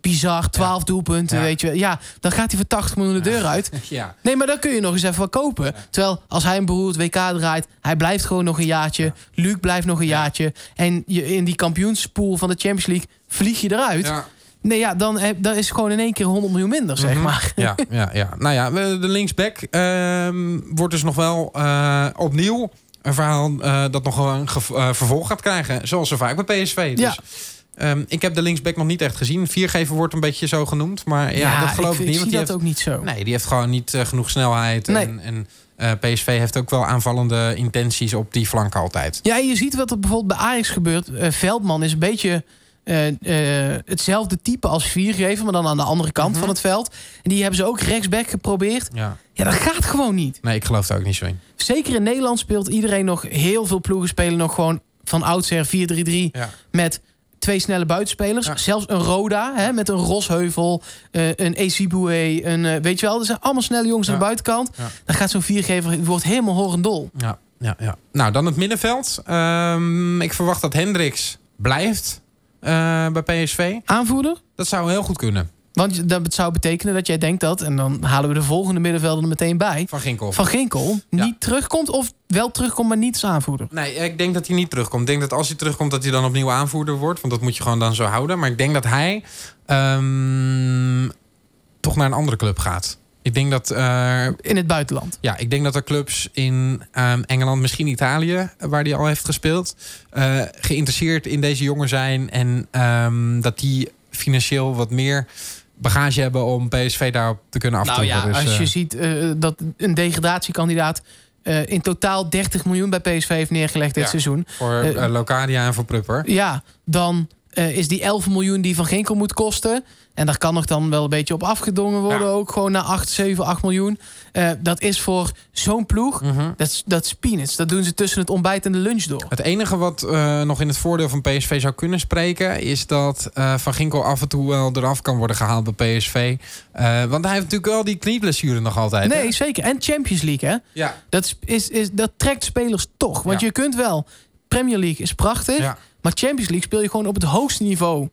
bizar, 12 doelpunten, Ja. weet je wel. Ja, dan gaat hij voor 80 miljoen de deur uit. Ja. Nee, maar dan kun je nog eens even wat kopen. Terwijl als hij een beroerd WK draait, hij blijft gewoon nog een jaartje. Luc blijft nog een jaartje. En je, in die kampioenspool van de Champions League vlieg je eruit. Nee, ja, dan, dan is het gewoon in één keer 100 miljoen minder, zeg Mhm. maar. Ja, ja, ja. Nou ja, de linksback ehm, wordt dus nog wel eh, opnieuw een verhaal eh, dat nog wel een eh, vervolg gaat krijgen. Zoals zo vaak bij PSV. Dus, Ja. ehm, ik heb de linksback nog niet echt gezien. Viergever wordt een beetje zo genoemd. Maar ja, dat geloof ik, ik, niet. zie want dat ook niet zo. nee, die heeft gewoon niet eh, genoeg snelheid. Nee. En, en PSV heeft ook wel aanvallende intenties op die flank altijd. Ja, je ziet wat er bijvoorbeeld bij Ajax gebeurt. Veldman is een beetje eh, eh, hetzelfde type als Viergever... maar dan aan de andere kant Mhm. van het veld. En die hebben ze ook rechtsback geprobeerd. Ja. Ja, dat gaat gewoon niet. Nee, ik geloof daar ook niet zo in. Zeker in Nederland speelt iedereen nog... heel veel ploegen spelen nog gewoon van oudsher 4-3-3... Ja. met twee snelle buitenspelers. Ja. Zelfs een Roda hè, met een Rosheuvel, eh, een Eziboué, een weet je wel, dat zijn allemaal snelle jongens aan de buitenkant. Dan gaat zo'n viergever wordt helemaal horendol. Ja, ja, ja. Nou, dan het middenveld. Ehm, ik verwacht dat Hendricks blijft bij PSV. Aanvoerder? Dat zou heel goed kunnen. Want dat zou betekenen dat jij denkt dat, en dan halen we de volgende middenvelder er meteen bij, Van Ginkel. Van Ginkel Ja. niet terugkomt of wel terugkomt, maar niet als aanvoerder. Nee, ik denk dat hij niet terugkomt. Ik denk dat als hij terugkomt, dat hij dan opnieuw aanvoerder wordt. Want dat moet je gewoon dan zo houden. Maar ik denk dat hij ehm, toch naar een andere club gaat. Ik denk dat, eh, In het buitenland. ja, ik denk dat er clubs in ehm, Engeland, misschien Italië, waar hij al heeft gespeeld, eh, geïnteresseerd in deze jongen zijn. En ehm, dat die financieel wat meer bagage hebben om PSV daarop te kunnen Nou aftoppen. ja, Dus, als je eh, ziet dat een degradatiekandidaat eh, in totaal 30 miljoen bij PSV heeft neergelegd dit Ja. seizoen. voor eh, Locadia en voor Prupper. Ja, dan eh, is die 11 miljoen die Van Ginkel moet kosten. En daar kan nog dan wel een beetje op afgedongen worden. Ja. Ook gewoon naar 8, 7, 8 miljoen. Eh, dat is voor zo'n ploeg. Mhm. Dat is- Dat is peanuts. Dat doen ze tussen het ontbijt en de lunch door. Het enige wat eh, nog in het voordeel van PSV zou kunnen spreken... is dat Van Ginkel af en toe wel eraf kan worden gehaald bij PSV. Want hij heeft natuurlijk wel die knieblessure nog altijd. hè? Nee, zeker. En Champions League, hè? Ja. Dat, is, is, is, dat trekt spelers toch. Want Ja. je kunt wel... Premier League is prachtig. Ja. Maar Champions League speel je gewoon op het hoogste niveau...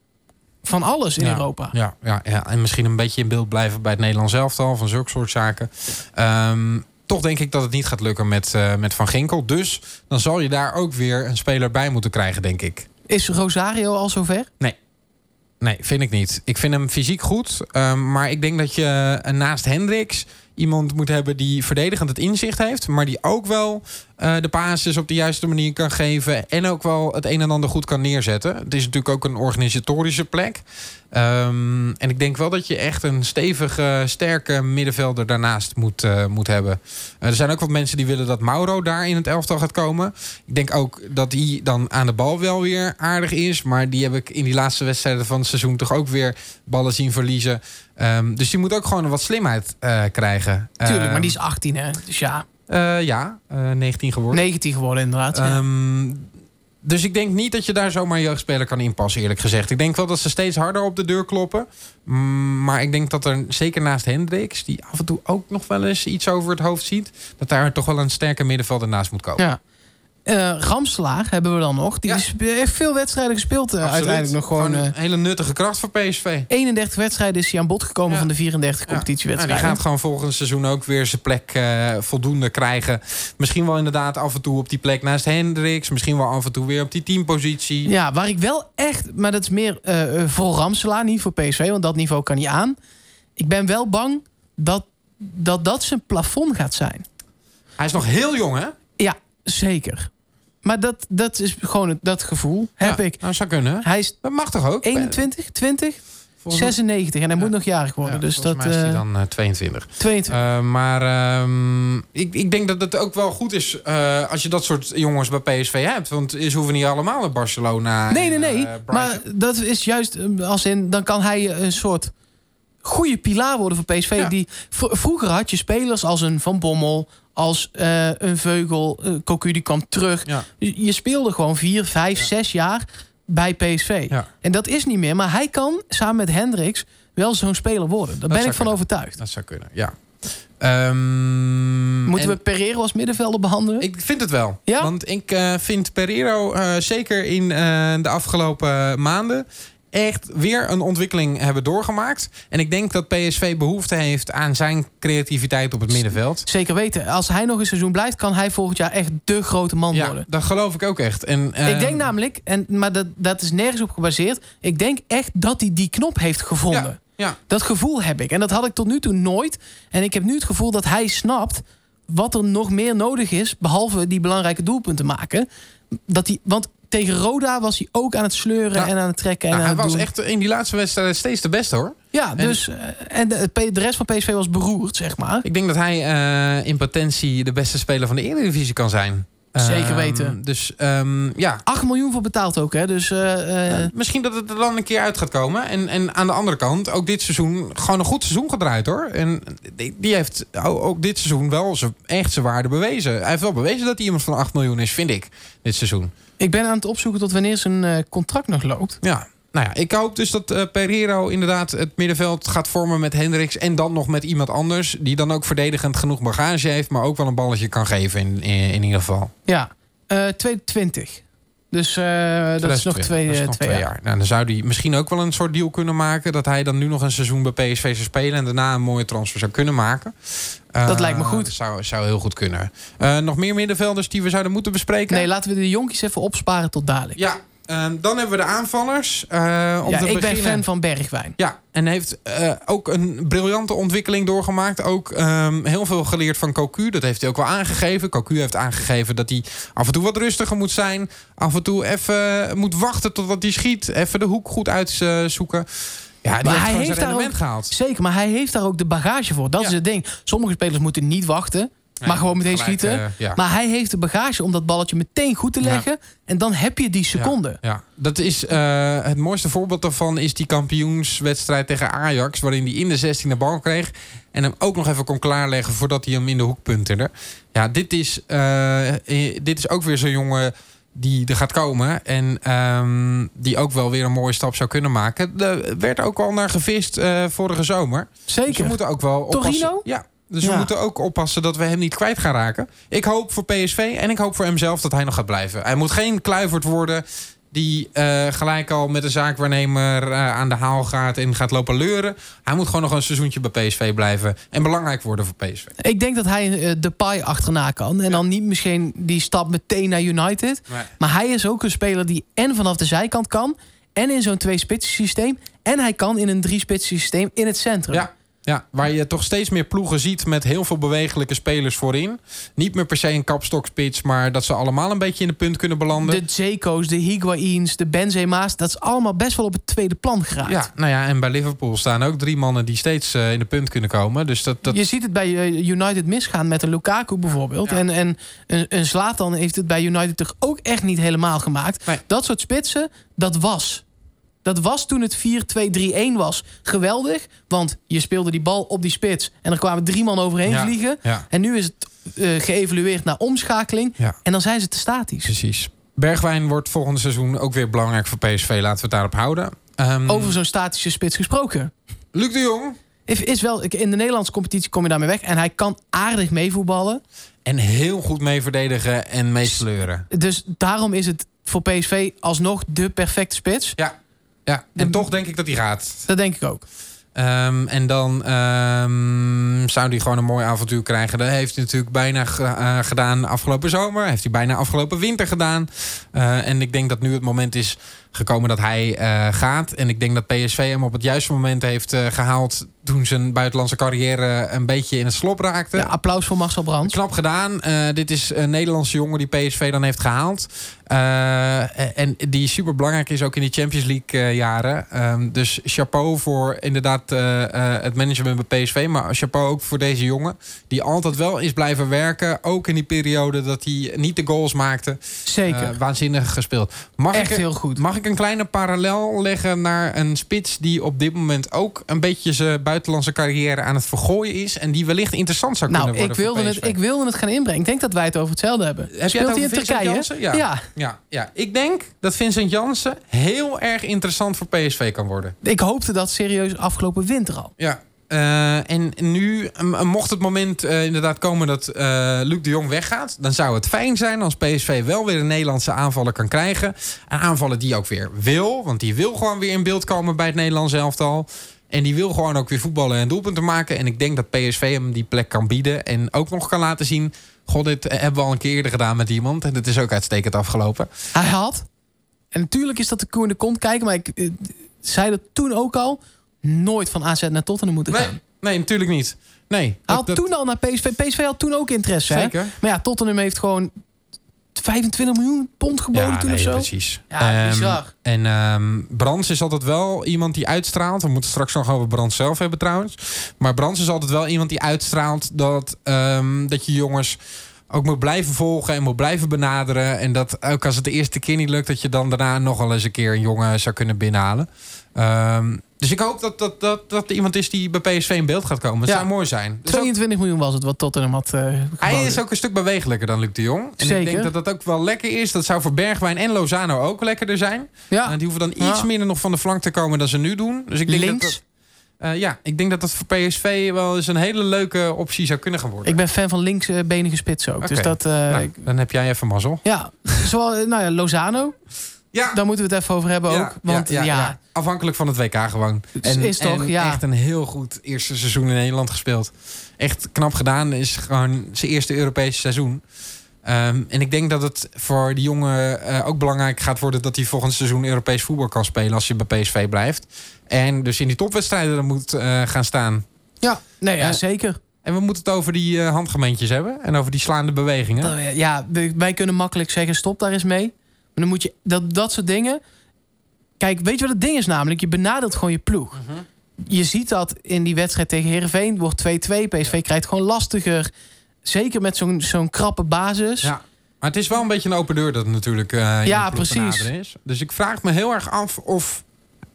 van alles in Ja. Europa. Ja, ja, ja, en misschien een beetje in beeld blijven bij het Nederlands elftal... van zulke soort zaken. Ehm, toch denk ik dat het niet gaat lukken met, eh, met Van Ginkel. Dus dan zal je daar ook weer een speler bij moeten krijgen, denk ik. Is Rosario al zover? Nee, vind ik niet. Ik vind hem fysiek goed. ehm, maar ik denk dat je eh, naast Hendricks iemand moet hebben die verdedigend het inzicht heeft. Maar die ook wel eh, de basis op de juiste manier kan geven. En ook wel het een en ander goed kan neerzetten. Het is natuurlijk ook een organisatorische plek. Ehm, en ik denk wel dat je echt een stevige, sterke middenvelder daarnaast moet, eh, moet hebben. Eh, er zijn ook wat mensen die willen dat Mauro daar in het elftal gaat komen. Ik denk ook dat hij dan aan de bal wel weer aardig is. Maar die heb ik in die laatste wedstrijden van het seizoen toch ook weer ballen zien verliezen. Ehm, dus die moet ook gewoon wat slimheid krijgen. Tuurlijk, maar Ehm, die is 18, hè? Dus ja, eh, ja, eh, 19 geworden. 19 geworden inderdaad. ja. Ehm, dus ik denk niet dat je daar zomaar jeugdspeler kan inpassen, eerlijk gezegd. Ik denk wel dat ze steeds harder op de deur kloppen. Mm, maar ik denk dat er zeker naast Hendricks, die af en toe ook nog wel eens iets over het hoofd ziet, dat daar toch wel een sterke middenvelder naast moet komen. Ja. Eh Ramselaar hebben we dan nog. Die Ja. is- heeft veel wedstrijden gespeeld. eh, uiteindelijk nog gewoon... eh, een hele nuttige kracht voor PSV. 31 wedstrijden is hij aan bod gekomen Ja. van de 34 Ja. En competitiewedstrijden. die gaat gewoon volgend seizoen ook weer zijn plek eh, voldoende krijgen. Misschien wel inderdaad af en toe op die plek naast Hendricks. Misschien wel af en toe weer op die teampositie. Ja, waar ik wel echt... Maar dat is meer eh, eh, voor Ramselaar, niet voor PSV. Want dat niveau kan niet aan. Ik ben wel bang dat dat, dat zijn plafond gaat zijn. Hij is nog heel jong, hè? Ja, zeker. Maar dat, dat is gewoon het, dat gevoel heb Ja, ik. Nou, zou kunnen. Hij is Dat mag toch ook? 21, 20, Volgens mij- 96 en hij Ja. moet nog jarig worden. Ja, dus dat mij is hij eh, dan eh, 22. 22. Eh, maar ehm, ik, ik denk dat het ook wel goed is als je dat soort jongens bij PSV hebt. Want ze hoeven niet allemaal naar Barcelona. Nee, nee, en, nee. maar dat is juist als in, dan kan hij een soort goede pilaar worden voor PSV. Ja. Die, vroeger had je spelers als een Van Bommel, als eh, een Veugel, uh, Cocu die kwam terug. Ja. Je, speelde gewoon vier, vijf, zes jaar bij PSV. Ja. En dat is niet meer. Maar hij kan samen met Hendricks wel zo'n speler worden. Daar ben zou ik van kunnen. overtuigd. Dat zou kunnen, ja. Ehm, Moeten en we Pereiro als middenvelder behandelen? Ik vind het wel. Ja? Want ik eh, vind Pereiro eh, zeker in eh, de afgelopen maanden echt weer een ontwikkeling hebben doorgemaakt. En ik denk dat PSV behoefte heeft aan zijn creativiteit op het middenveld. Zeker weten. Als hij nog een seizoen blijft, kan hij volgend jaar echt de grote man Ja, worden. dat geloof ik ook echt. En, Ik ehm, denk namelijk, en, maar dat, dat is nergens op gebaseerd. Ik denk echt dat hij die knop heeft gevonden. Ja, ja. Dat gevoel heb ik. En dat had ik tot nu toe nooit. En ik heb nu het gevoel dat hij snapt wat er nog meer nodig is. Behalve die belangrijke doelpunten maken. Dat hij, want tegen Roda was hij ook aan het sleuren en aan het trekken. En Nou, aan hij het was doen. echt in die laatste wedstrijd steeds de beste hoor. Ja, en- dus. eh, En de, de rest van PSV was beroerd, zeg maar. Ik denk dat hij eh, in potentie de beste speler van de Eredivisie kan zijn. Zeker Ehm, weten. Dus ehm, ja, 8 miljoen voor betaald ook, hè? Dus. eh, misschien dat het er dan een keer uit gaat komen. En, en aan de andere kant, ook dit seizoen gewoon een goed seizoen gedraaid hoor. En die, die heeft ook dit seizoen wel zijn, echt zijn waarde bewezen. Hij heeft wel bewezen dat hij iemand van 8 miljoen is, vind ik, dit seizoen. Ik ben aan het opzoeken tot wanneer zijn eh, contract nog loopt. Ja. Nou ja, ik hoop dus dat eh Pereiro inderdaad het middenveld gaat vormen met Hendricks. En dan nog met iemand anders. Die dan ook verdedigend genoeg bagage heeft. Maar ook wel een balletje kan geven in, in, in ieder geval. Ja, eh 2020. Dus eh, dat is nog 2020. twee, Dat is eh, nog twee jaar. Nou, dan zou hij misschien ook wel een soort deal kunnen maken. Dat hij dan nu nog een seizoen bij PSV zou spelen. En daarna een mooie transfer zou kunnen maken. Dat Eh, lijkt me goed. Zou, zou heel goed kunnen. Eh, nog meer middenvelders die we zouden moeten bespreken? Nee, laten we de jonkies even opsparen tot dadelijk. Ja, eh, dan hebben we de aanvallers. Eh, om Ja, te ik ben fan van Bergwijn. Ja, en heeft eh, ook een briljante ontwikkeling doorgemaakt. Ook ehm, heel veel geleerd van Cocu. Dat heeft hij ook wel aangegeven. Cocu heeft aangegeven dat hij af en toe wat rustiger moet zijn. Af en toe even moet wachten totdat hij schiet. Even de hoek goed uitzoeken. Ja, die Maar heeft hij heeft zijn daar rendement ook- gehaald. Zeker, maar hij heeft daar ook de bagage voor. Dat Ja. is het ding. Sommige spelers moeten niet wachten. Maar gewoon meteen gelijk, schieten. eh, ja. Maar hij heeft de bagage om dat balletje meteen goed te Ja. leggen. En dan heb je die seconde. Ja, dat is eh, het mooiste voorbeeld daarvan is die kampioenswedstrijd tegen Ajax, waarin hij in de 16 de bal kreeg en hem ook nog even kon klaarleggen voordat hij hem in de hoek punterde. Ja, dit is, eh, dit is ook weer zo'n jongen die er gaat komen en ehm, die ook wel weer een mooie stap zou kunnen maken. Er werd ook al naar gevist vorige zomer. Dus we Zeker. moeten ook wel oppassen. Torino? Ja. Dus we moeten ook oppassen dat we hem niet kwijt gaan raken. Ik hoop voor PSV en ik hoop voor hemzelf dat hij nog gaat blijven. Hij moet geen kluivert worden die eh, gelijk al met een zaakwaarnemer eh, aan de haal gaat en gaat lopen leuren. Hij moet gewoon nog een seizoentje bij PSV blijven en belangrijk worden voor PSV. Ik denk dat hij eh, de paai achterna kan. En dan niet misschien die stap meteen naar United. Maar hij is ook een speler die en vanaf de zijkant kan. En in zo'n twee-spitsen systeem. En hij kan in een drie-spitsen systeem in het centrum. Ja, ja, waar je toch steeds meer ploegen ziet met heel veel bewegelijke spelers voorin. Niet meer per se een kapstokspits, maar dat ze allemaal een beetje in de punt kunnen belanden. De Zeko's, de Higuains, de Benzema's. Dat is allemaal best wel op het tweede plan geraakt. Ja, nou ja, en bij Liverpool staan ook drie mannen die steeds eh, in de punt kunnen komen. Dus dat, dat Je ziet het bij eh, United misgaan met een Lukaku bijvoorbeeld. Ja. En, en een, een Zlatan heeft het bij United toch ook echt niet helemaal gemaakt. Nee. Dat soort spitsen, dat was. Dat was toen het 4-2-3-1 was. Geweldig, want je speelde die bal op die spits... en er kwamen drie man overheen Ja. vliegen. Ja. En nu is het eh, geëvalueerd naar omschakeling. Ja. En dan zijn ze te statisch. Precies. Bergwijn wordt volgende seizoen ook weer belangrijk voor PSV. Laten we het daarop houden. Ehm, Over zo'n statische spits gesproken. Luc de Jong. Is- Is wel, in de Nederlandse competitie kom je daarmee weg. En hij kan aardig meevoetballen. En heel goed mee verdedigen en mee sleuren. Dus daarom is het voor PSV alsnog de perfecte spits. Ja. Ja. En De- toch denk ik dat hij gaat. Dat denk ik ook. Ehm, en dan ehm, zou hij gewoon een mooi avontuur krijgen. Dat heeft hij natuurlijk bijna eh, gedaan afgelopen zomer. Heeft hij bijna afgelopen winter gedaan. Eh, en ik denk dat nu het moment is gekomen dat hij eh, gaat. En ik denk dat PSV hem op het juiste moment heeft eh, gehaald... toen zijn buitenlandse carrière een beetje in het slop raakte. Ja, applaus voor Marcel Brands. Knap gedaan. Eh, dit is een Nederlandse jongen die PSV dan heeft gehaald. Eh, en die super belangrijk is ook in die Champions League eh, jaren. Ehm, dus chapeau voor inderdaad eh, eh, het management bij PSV. Maar chapeau ook voor deze jongen. Die altijd wel is blijven werken. Ook in die periode dat hij niet de goals maakte. Zeker. Eh, waanzinnig gespeeld. Mag Echt ik, heel goed. Mag ik een kleine parallel leggen naar een spits die op dit moment ook een beetje zijn buitenlandse carrière aan het vergooien is. En die wellicht interessant zou nou, kunnen ik worden. voor wilde, het, ik wilde het gaan inbrengen. Ik denk dat wij het over hetzelfde hebben. Heb Speelt hij in Turkije? Ja. ja. Ja, ja, ik denk dat Vincent Jansen heel erg interessant voor PSV kan worden. Ik hoopte dat serieus afgelopen winter al. Ja. Eh, en nu, mocht het moment eh, inderdaad komen dat eh Luc de Jong weggaat... dan zou het fijn zijn als PSV wel weer een Nederlandse aanvaller kan krijgen. Een aanvaller die ook weer wil. Want die wil gewoon weer in beeld komen bij het Nederlands elftal. En die wil gewoon ook weer voetballen en doelpunten maken. En ik denk dat PSV hem die plek kan bieden. En ook nog kan laten zien... God, dit hebben we al een keer eerder gedaan met iemand. En het is ook uitstekend afgelopen. Hij had. En natuurlijk is dat de koe in de kont kijken. Maar ik eh, zei dat toen ook al. Nooit van AZ naar Tottenham moeten Nee, gaan. nee natuurlijk niet. Nee, Hij dat- had dat- toen al naar PSV. PSV had toen ook interesse. hè? Zeker. Maar ja, Tottenham heeft gewoon 25 miljoen pond geboden toen nee, of zo. precies. Ja, bizar. En ehm Brands is altijd wel iemand die uitstraalt. We moeten straks nog over Brands zelf hebben trouwens. Maar Brands is altijd wel iemand die uitstraalt dat, ehm, dat je jongens ook moet blijven volgen en moet blijven benaderen. En dat ook als het de eerste keer niet lukt, dat je dan daarna nog wel eens een keer een jongen zou kunnen binnenhalen. Ehm, dus ik hoop dat dat, dat dat iemand is die bij PSV in beeld gaat komen. Ja. zou mooi zijn. Dus ook- 22 miljoen was het wat Tottenham had eh hij is ook een stuk bewegelijker dan Luc de Jong. En ik Zeker. denk dat dat ook wel lekker is. Dat zou voor Bergwijn en Lozano ook lekkerder zijn. Ja, die hoeven dan iets Ja. minder nog van de flank te komen dan ze nu doen. Dus ik denk links. Dat dat, eh, ja, ik denk dat dat voor PSV wel eens een hele leuke optie zou kunnen gaan worden. Ik ben fan van linksbenige spitsen ook. Dus dat... eh, Nou, ik- dan heb jij even mazzel. ja, zoals, nou ja, Lozano. Ja, Daar moeten we het even over hebben ja, ook. Want ja, afhankelijk van het WK gewoon. Is- is toch, en ja. echt een heel goed eerste seizoen in Nederland gespeeld. Echt knap gedaan. Is gewoon zijn eerste Europese seizoen. Ehm, en ik denk dat het voor die jongen eh, ook belangrijk gaat worden... dat hij volgend seizoen Europees voetbal kan spelen... als hij bij PSV blijft. En dus in die topwedstrijden dan moet eh, gaan staan. ja, nee, ja, Eh, zeker. En we moeten het over die handgemeentjes hebben. En over die slaande bewegingen. Nou, Ja, wij kunnen makkelijk zeggen stop daar eens mee. Dan moet je dat, dat soort dingen. Kijk, weet je wat het ding is namelijk? Je benadeelt gewoon je ploeg. Je ziet dat in die wedstrijd tegen Herenveen wordt 2-2. PSV krijgt gewoon lastiger. Zeker met zo'n zo'n krappe basis. Ja. Maar het is wel een beetje een open deur dat natuurlijk eh, Ja, precies. is. Dus ik vraag me heel erg af of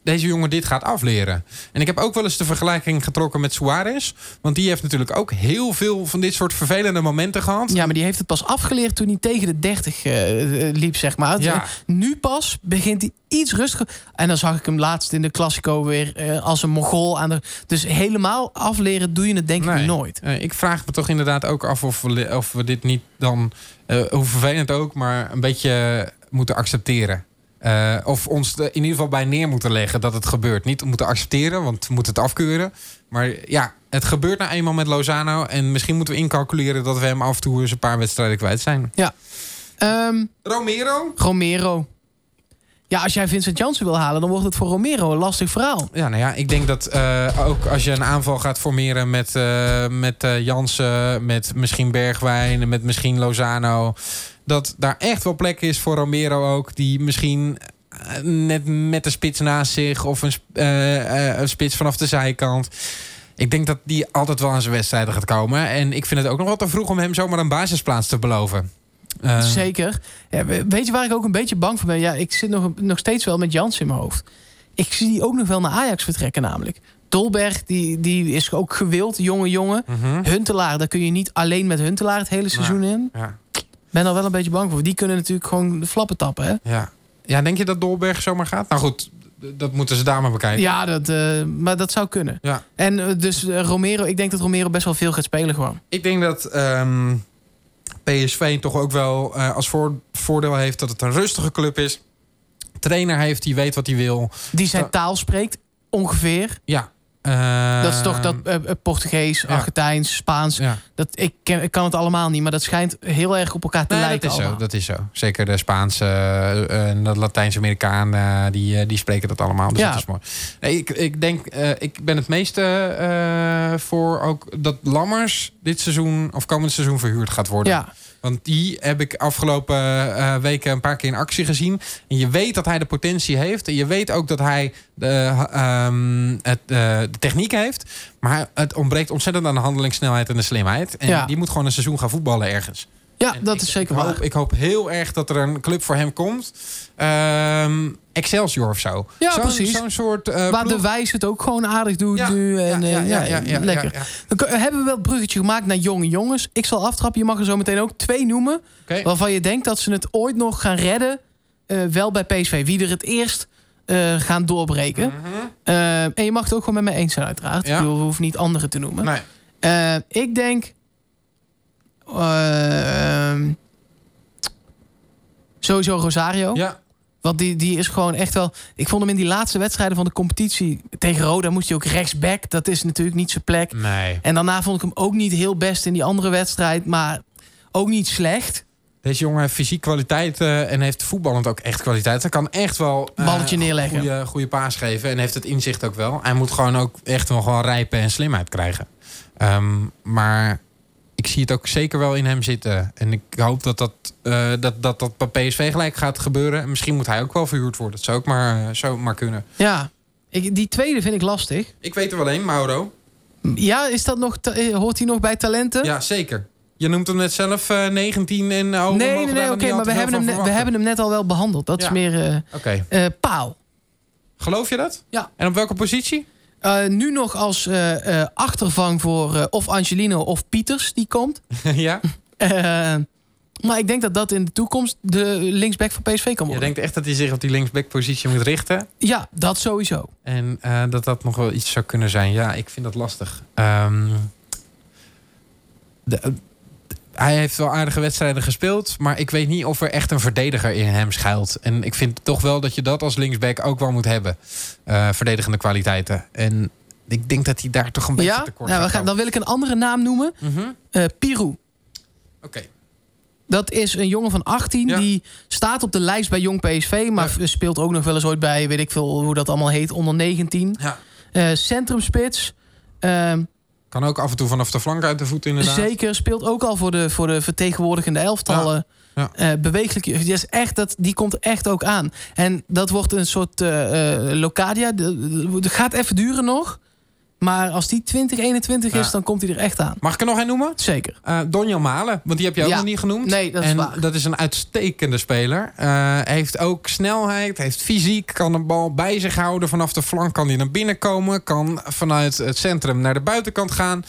deze jongen dit gaat afleren. En ik heb ook wel eens de vergelijking getrokken met Suarez. Want die heeft natuurlijk ook heel veel van dit soort vervelende momenten gehad. Ja, maar die heeft het pas afgeleerd toen hij tegen de 30 eh, eh, liep, zeg maar. Ja. Nu pas begint hij iets rustiger. En dan zag ik hem laatst in de Classico weer eh, als een mogol aan de... Dus helemaal afleren doe je het denk ik nooit. Ik vraag me toch inderdaad ook af of we, of we dit niet dan, eh, hoe vervelend ook, maar een beetje moeten accepteren. Eh, of ons in ieder geval bij neer moeten leggen dat het gebeurt. Niet moeten accepteren, want we moeten het afkeuren. Maar ja, het gebeurt nou eenmaal met Lozano. En misschien moeten we incalculeren dat we hem af en toe eens een paar wedstrijden kwijt zijn. Ehm, Romero? Romero. Ja, als jij Vincent Janssen wil halen, dan wordt het voor Romero een lastig verhaal. Ja, nou ja, ik denk dat eh, ook als je een aanval gaat formeren met, eh met Jansen, met misschien Bergwijn, met misschien Lozano, dat daar echt wel plek is voor Romero ook, die misschien eh, net met de spits naast zich of een, eh, eh, een spits vanaf de zijkant. Ik denk dat die altijd wel aan zijn wedstrijden gaat komen. En ik vind het ook nog wat te vroeg om hem zomaar een basisplaats te beloven. Zeker. Ja, we- weet je waar ik ook een beetje bang voor ben? Ja, ik zit nog, nog steeds wel met Jans in mijn hoofd. Ik zie die ook nog wel naar Ajax vertrekken namelijk. Dolberg, die, die is ook gewild, jonge jongen. mhm. Huntelaar, daar kun je niet alleen met Huntelaar het hele seizoen in. ja. Ben daar wel een beetje bang voor. Die kunnen natuurlijk gewoon de flappen tappen, hè? Ja. ja, denk je dat Dolberg zomaar gaat? Nou goed, dat moeten ze daar maar bekijken. Ja, dat, eh, maar dat zou kunnen. Ja. En eh, dus eh, Romero, ik denk dat Romero best wel veel gaat spelen gewoon. Ik denk dat ehm, PSV toch ook wel als voor, voordeel heeft dat het een rustige club is. Trainer heeft die weet wat hij wil. Die zijn taal spreekt, ongeveer. Ja. Eh, dat is toch dat eh, eh, Portugees, ja. Argentijns, Spaans. Ja. Dat, ik, ken, ik kan het allemaal niet, maar dat schijnt heel erg op elkaar te Nee, lijken dat is zo. Dat is zo. Zeker de Spaanse en de Latijns-Amerikanen, die, die spreken dat allemaal. Dus Ja. dat is mooi. Nee, ik, ik denk, ik ben het meeste voor ook dat Lammers dit seizoen of komend seizoen verhuurd gaat worden. Ja, Want die heb ik afgelopen eh, weken een paar keer in actie gezien. En je weet dat hij de potentie heeft. En je weet ook dat hij de, ehm, het, eh, de techniek heeft. Maar het ontbreekt ontzettend aan de handelingssnelheid en de slimheid. En Ja. die moet gewoon een seizoen gaan voetballen ergens. Ja En dat ik- is zeker ik waar. hoop, ik hoop heel erg dat er een club voor hem komt. Ehm, Excelsior of zo. Ja, precies. Zo'n soort eh, Waar de. Wijs het ook gewoon aardig doet Ja, nu. En, ja, eh, ja, ja, ja, lekker. Dan hebben we wel het bruggetje gemaakt naar jonge jongens. Ik zal aftrappen. Je mag er zo meteen ook twee noemen. Waarvan je denkt dat ze het ooit nog gaan redden. eh, wel bij PSV. Wie er het eerst gaan doorbreken. Mhm. En je mag het ook gewoon met mij eens zijn uiteraard. Ik bedoel, we hoeven niet anderen te noemen. Nee. Ik denk... eh, ehm, sowieso Rosario. Ja, Want die, die is gewoon echt wel... Ik vond hem in die laatste wedstrijden van de competitie... Tegen Roda moest hij ook rechtsback. Dat is natuurlijk niet zijn plek. nee. En daarna vond ik hem ook niet heel best in die andere wedstrijd. Maar ook niet slecht. Deze jongen heeft fysiek kwaliteit eh, en heeft voetballend ook echt kwaliteit. Hij kan echt wel eh, Balletje neerleggen. Goede, goede paas geven en heeft het inzicht ook wel. Hij moet gewoon ook echt wel gewoon rijpen en slimheid krijgen. Ehm, maar ik zie het ook zeker wel in hem zitten. En ik hoop dat dat, eh, dat, dat, dat bij PSV gelijk gaat gebeuren. En misschien moet hij ook wel verhuurd worden. Dat zou ook maar, eh, zou maar kunnen. Ja, ik, die tweede vind ik lastig. Ik weet er wel één, Mauro. Ja, is dat nog eh, hoort hij nog bij talenten? Ja, zeker. Je noemt hem net zelf eh, 19 en... Oh, nee, nee, nee, oké, maar we hebben, hem net, we hebben hem net al wel behandeld. Dat Ja. is meer eh, Paal. Geloof je dat? Ja. En op welke positie? Eh, nu nog als eh, eh, achtervang voor of Angelino of Pieters die komt. ja? Maar ik denk dat dat in de toekomst de linksback van PSV kan Je worden. denkt echt dat hij zich op die linksback-positie moet richten. Ja, dat sowieso. En dat dat nog wel iets zou kunnen zijn. Ja, ik vind dat lastig. Ehm, de, hij heeft wel aardige wedstrijden gespeeld. Maar ik weet niet of er echt een verdediger in hem schuilt. En ik vind toch wel dat je dat als linksback ook wel moet hebben. Eh, verdedigende kwaliteiten. En ik denk dat hij daar toch een beetje Ja, tekort nou, we gaat gaan, dan wil ik een andere naam noemen. Mhm. Eh Pirou. Oké. Dat is een jongen van 18 Ja. die staat op de lijst bij Jong PSV, maar speelt ook nog wel eens ooit bij, weet ik veel hoe dat allemaal heet, onder 19. Ja. Eh centrumspits. Ehm, Kan ook af en toe vanaf de flank uit de voet inderdaad. zeker speelt ook al voor de, voor de vertegenwoordigende elftallen. Ja. Eh, bewegelijk. Die, is echt, dat, die komt echt ook aan. En dat wordt een soort eh eh, Locadia. Het gaat even duren nog. Maar als die 2021 is, Ja. dan komt hij er echt aan. Mag ik er nog een noemen? Zeker. Eh Donjan Malen, want die heb je ook Ja. nog niet genoemd. Nee, dat is en waar. dat is een uitstekende speler. Eh, heeft ook snelheid, heeft fysiek, kan de bal bij zich houden. Vanaf de flank kan hij naar binnen komen. Kan vanuit het centrum naar de buitenkant gaan.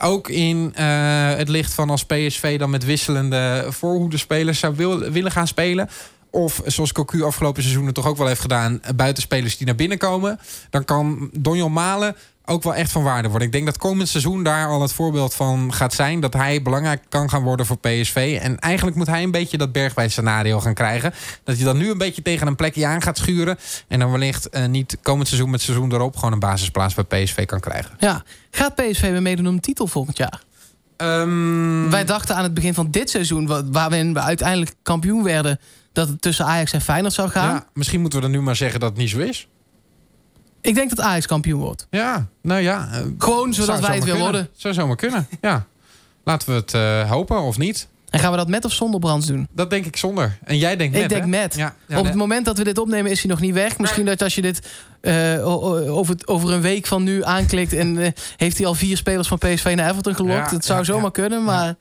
Ook in eh, het licht van als PSV dan met wisselende voorhoedespelers zou wil, willen gaan spelen. Of zoals Cocu afgelopen seizoenen toch ook wel heeft gedaan, buitenspelers die naar binnen komen. Dan kan Donjon Malen ook wel echt van waarde worden. Ik denk dat komend seizoen daar al het voorbeeld van gaat zijn. Dat hij belangrijk kan gaan worden voor PSV. En eigenlijk moet hij een beetje dat Bergwijn scenario gaan krijgen. Dat hij dan nu een beetje tegen een plekje aan gaat schuren. En dan wellicht eh, niet komend seizoen met seizoen erop gewoon een basisplaats bij PSV kan krijgen. Ja. Gaat PSV weer meedoen om titel volgend jaar? Ehm, Wij dachten aan het begin van dit seizoen, wa- waarin we uiteindelijk kampioen werden, dat het tussen Ajax en Feyenoord zou gaan. ja, misschien moeten we dan nu maar zeggen dat het niet zo is. Ik denk dat Ajax kampioen wordt. Ja, nou ja. eh, Gewoon zodat wij het weer kunnen. worden. Zou zomaar kunnen, ja. Laten we het eh, hopen of niet. En gaan we dat met of zonder Brands doen? Dat denk ik zonder. En jij denkt Ik met, denk hè? met. Ja, ja, Op het moment dat we dit opnemen is hij nog niet weg. Misschien dat als je dit eh, over, over een week van nu aanklikt... en heeft hij al vier spelers van PSV naar Everton gelokt. Ja, het zou zomaar kunnen, maar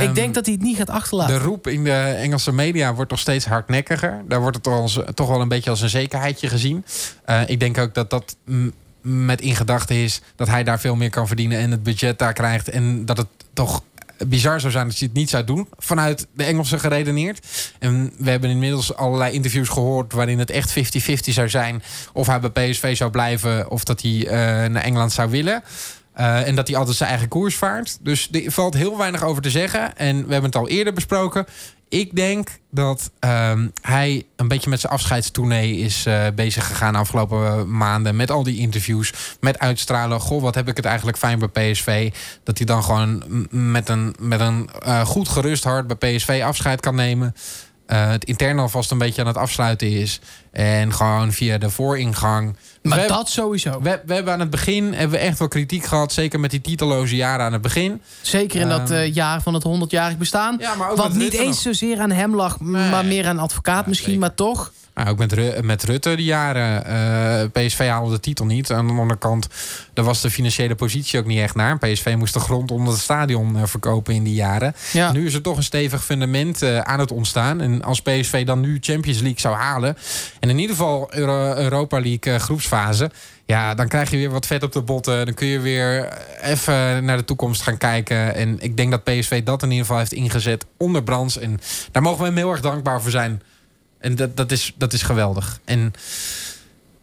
Ik Ehm, denk dat hij het niet gaat achterlaten. De roep in de Engelse media wordt nog steeds hardnekkiger. Daar wordt het toch, als, toch wel een beetje als een zekerheidje gezien. Eh, ik denk ook dat dat met in gedachten is dat hij daar veel meer kan verdienen en het budget daar krijgt. En dat het toch bizar zou zijn als hij het niet zou doen. Vanuit de Engelsen geredeneerd. En we hebben inmiddels allerlei interviews gehoord waarin het echt 50-50 zou zijn. Of hij bij PSV zou blijven of dat hij eh, naar Engeland zou willen. Eh, en dat hij altijd zijn eigen koers vaart. Dus er valt heel weinig over te zeggen. En we hebben het al eerder besproken. Ik denk dat ehm, hij een beetje met zijn afscheidstournee is eh, bezig gegaan de afgelopen maanden. Met al die interviews. Met uitstralen. Goh, wat heb ik het eigenlijk fijn bij PSV. Dat hij dan gewoon met een, met een eh, goed gerust hart bij PSV afscheid kan nemen. Eh, het intern alvast een beetje aan het afsluiten is. En gewoon via de vooringang. maar We- dat sowieso. we, we hebben aan het begin hebben we echt wel kritiek gehad. Zeker met die titelloze jaren aan het begin. Zeker in dat Ehm, eh, jaar van het 100-jarig bestaan. Ja, maar ook Wat niet eens zozeer aan hem lag, Nee. maar meer aan advocaat Ja, misschien, zeker. maar toch. Nou, ook met, Ru- met Rutte die jaren. eh, PSV haalde de titel niet. Aan de andere kant, daar was de financiële positie ook niet echt naar. PSV moest de grond onder het stadion eh, verkopen in die jaren. Ja. Nu is er toch een stevig fundament eh, aan het ontstaan. En als PSV dan nu Champions League zou halen... en in ieder geval Euro- Europa League groepsfase... ja, dan krijg je weer wat vet op de botten. Dan kun je weer even naar de toekomst gaan kijken. En ik denk dat PSV dat in ieder geval heeft ingezet onder Brands. En daar mogen we hem heel erg dankbaar voor zijn. En dat, dat, is, dat is geweldig. En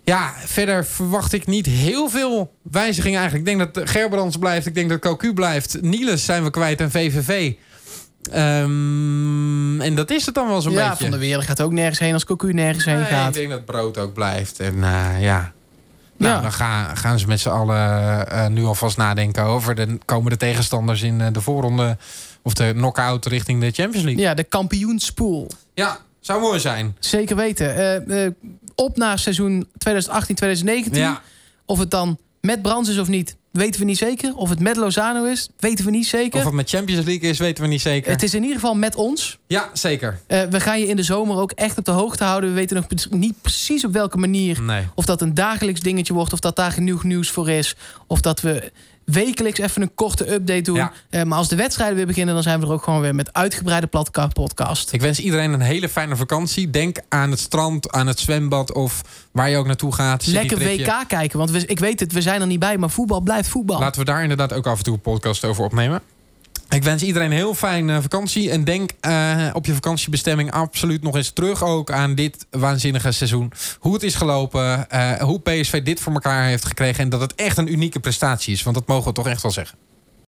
ja, verder verwacht ik niet heel veel wijzigingen eigenlijk. Ik denk dat Gerbrands blijft. Ik denk dat Cocu blijft. Niels zijn we kwijt en VVV. Ehm, en dat is het dan wel zo'n ja, beetje. Van de Wereld gaat ook nergens heen als Cocu nergens heen Nee, gaat. ik denk dat Brood ook blijft. En eh, ja... Nou, Ja. dan gaan, gaan ze met z'n allen eh, nu alvast nadenken over de komende tegenstanders in eh, de voorronde of de knock-out richting de Champions League. Ja, de kampioenspool. Ja, zou mooi zijn. Zeker weten. Eh, eh, op naar seizoen 2018, 2019. Ja, Of het dan met Brands is of niet, weten we niet zeker. Of het met Lozano is, weten we niet zeker. of het met Champions League is, weten we niet zeker. Het is in ieder geval met ons. Ja, zeker. Eh, we gaan je in de zomer ook echt op de hoogte houden. We weten nog niet precies op welke manier. Nee. Of dat een dagelijks dingetje wordt. Of dat daar genoeg nieuws voor is. Of dat we wekelijks even een korte update doen. Ja. Eh, maar als de wedstrijden weer beginnen... dan zijn we er ook gewoon weer met uitgebreide platka- podcast. Ik wens iedereen een hele fijne vakantie. Denk aan het strand, aan het zwembad of waar je ook naartoe gaat. Lekker. WK kijken. Want we, ik weet het, we zijn er niet bij. Maar voetbal blijft voetbal. Laten we daar inderdaad ook af en toe een podcast over opnemen. Ik wens iedereen een heel fijne vakantie. En denk eh, op je vakantiebestemming absoluut nog eens terug ook aan dit waanzinnige seizoen. Hoe het is gelopen. eh, hoe PSV dit voor elkaar heeft gekregen. En dat het echt een unieke prestatie is. Want dat mogen we toch echt wel zeggen.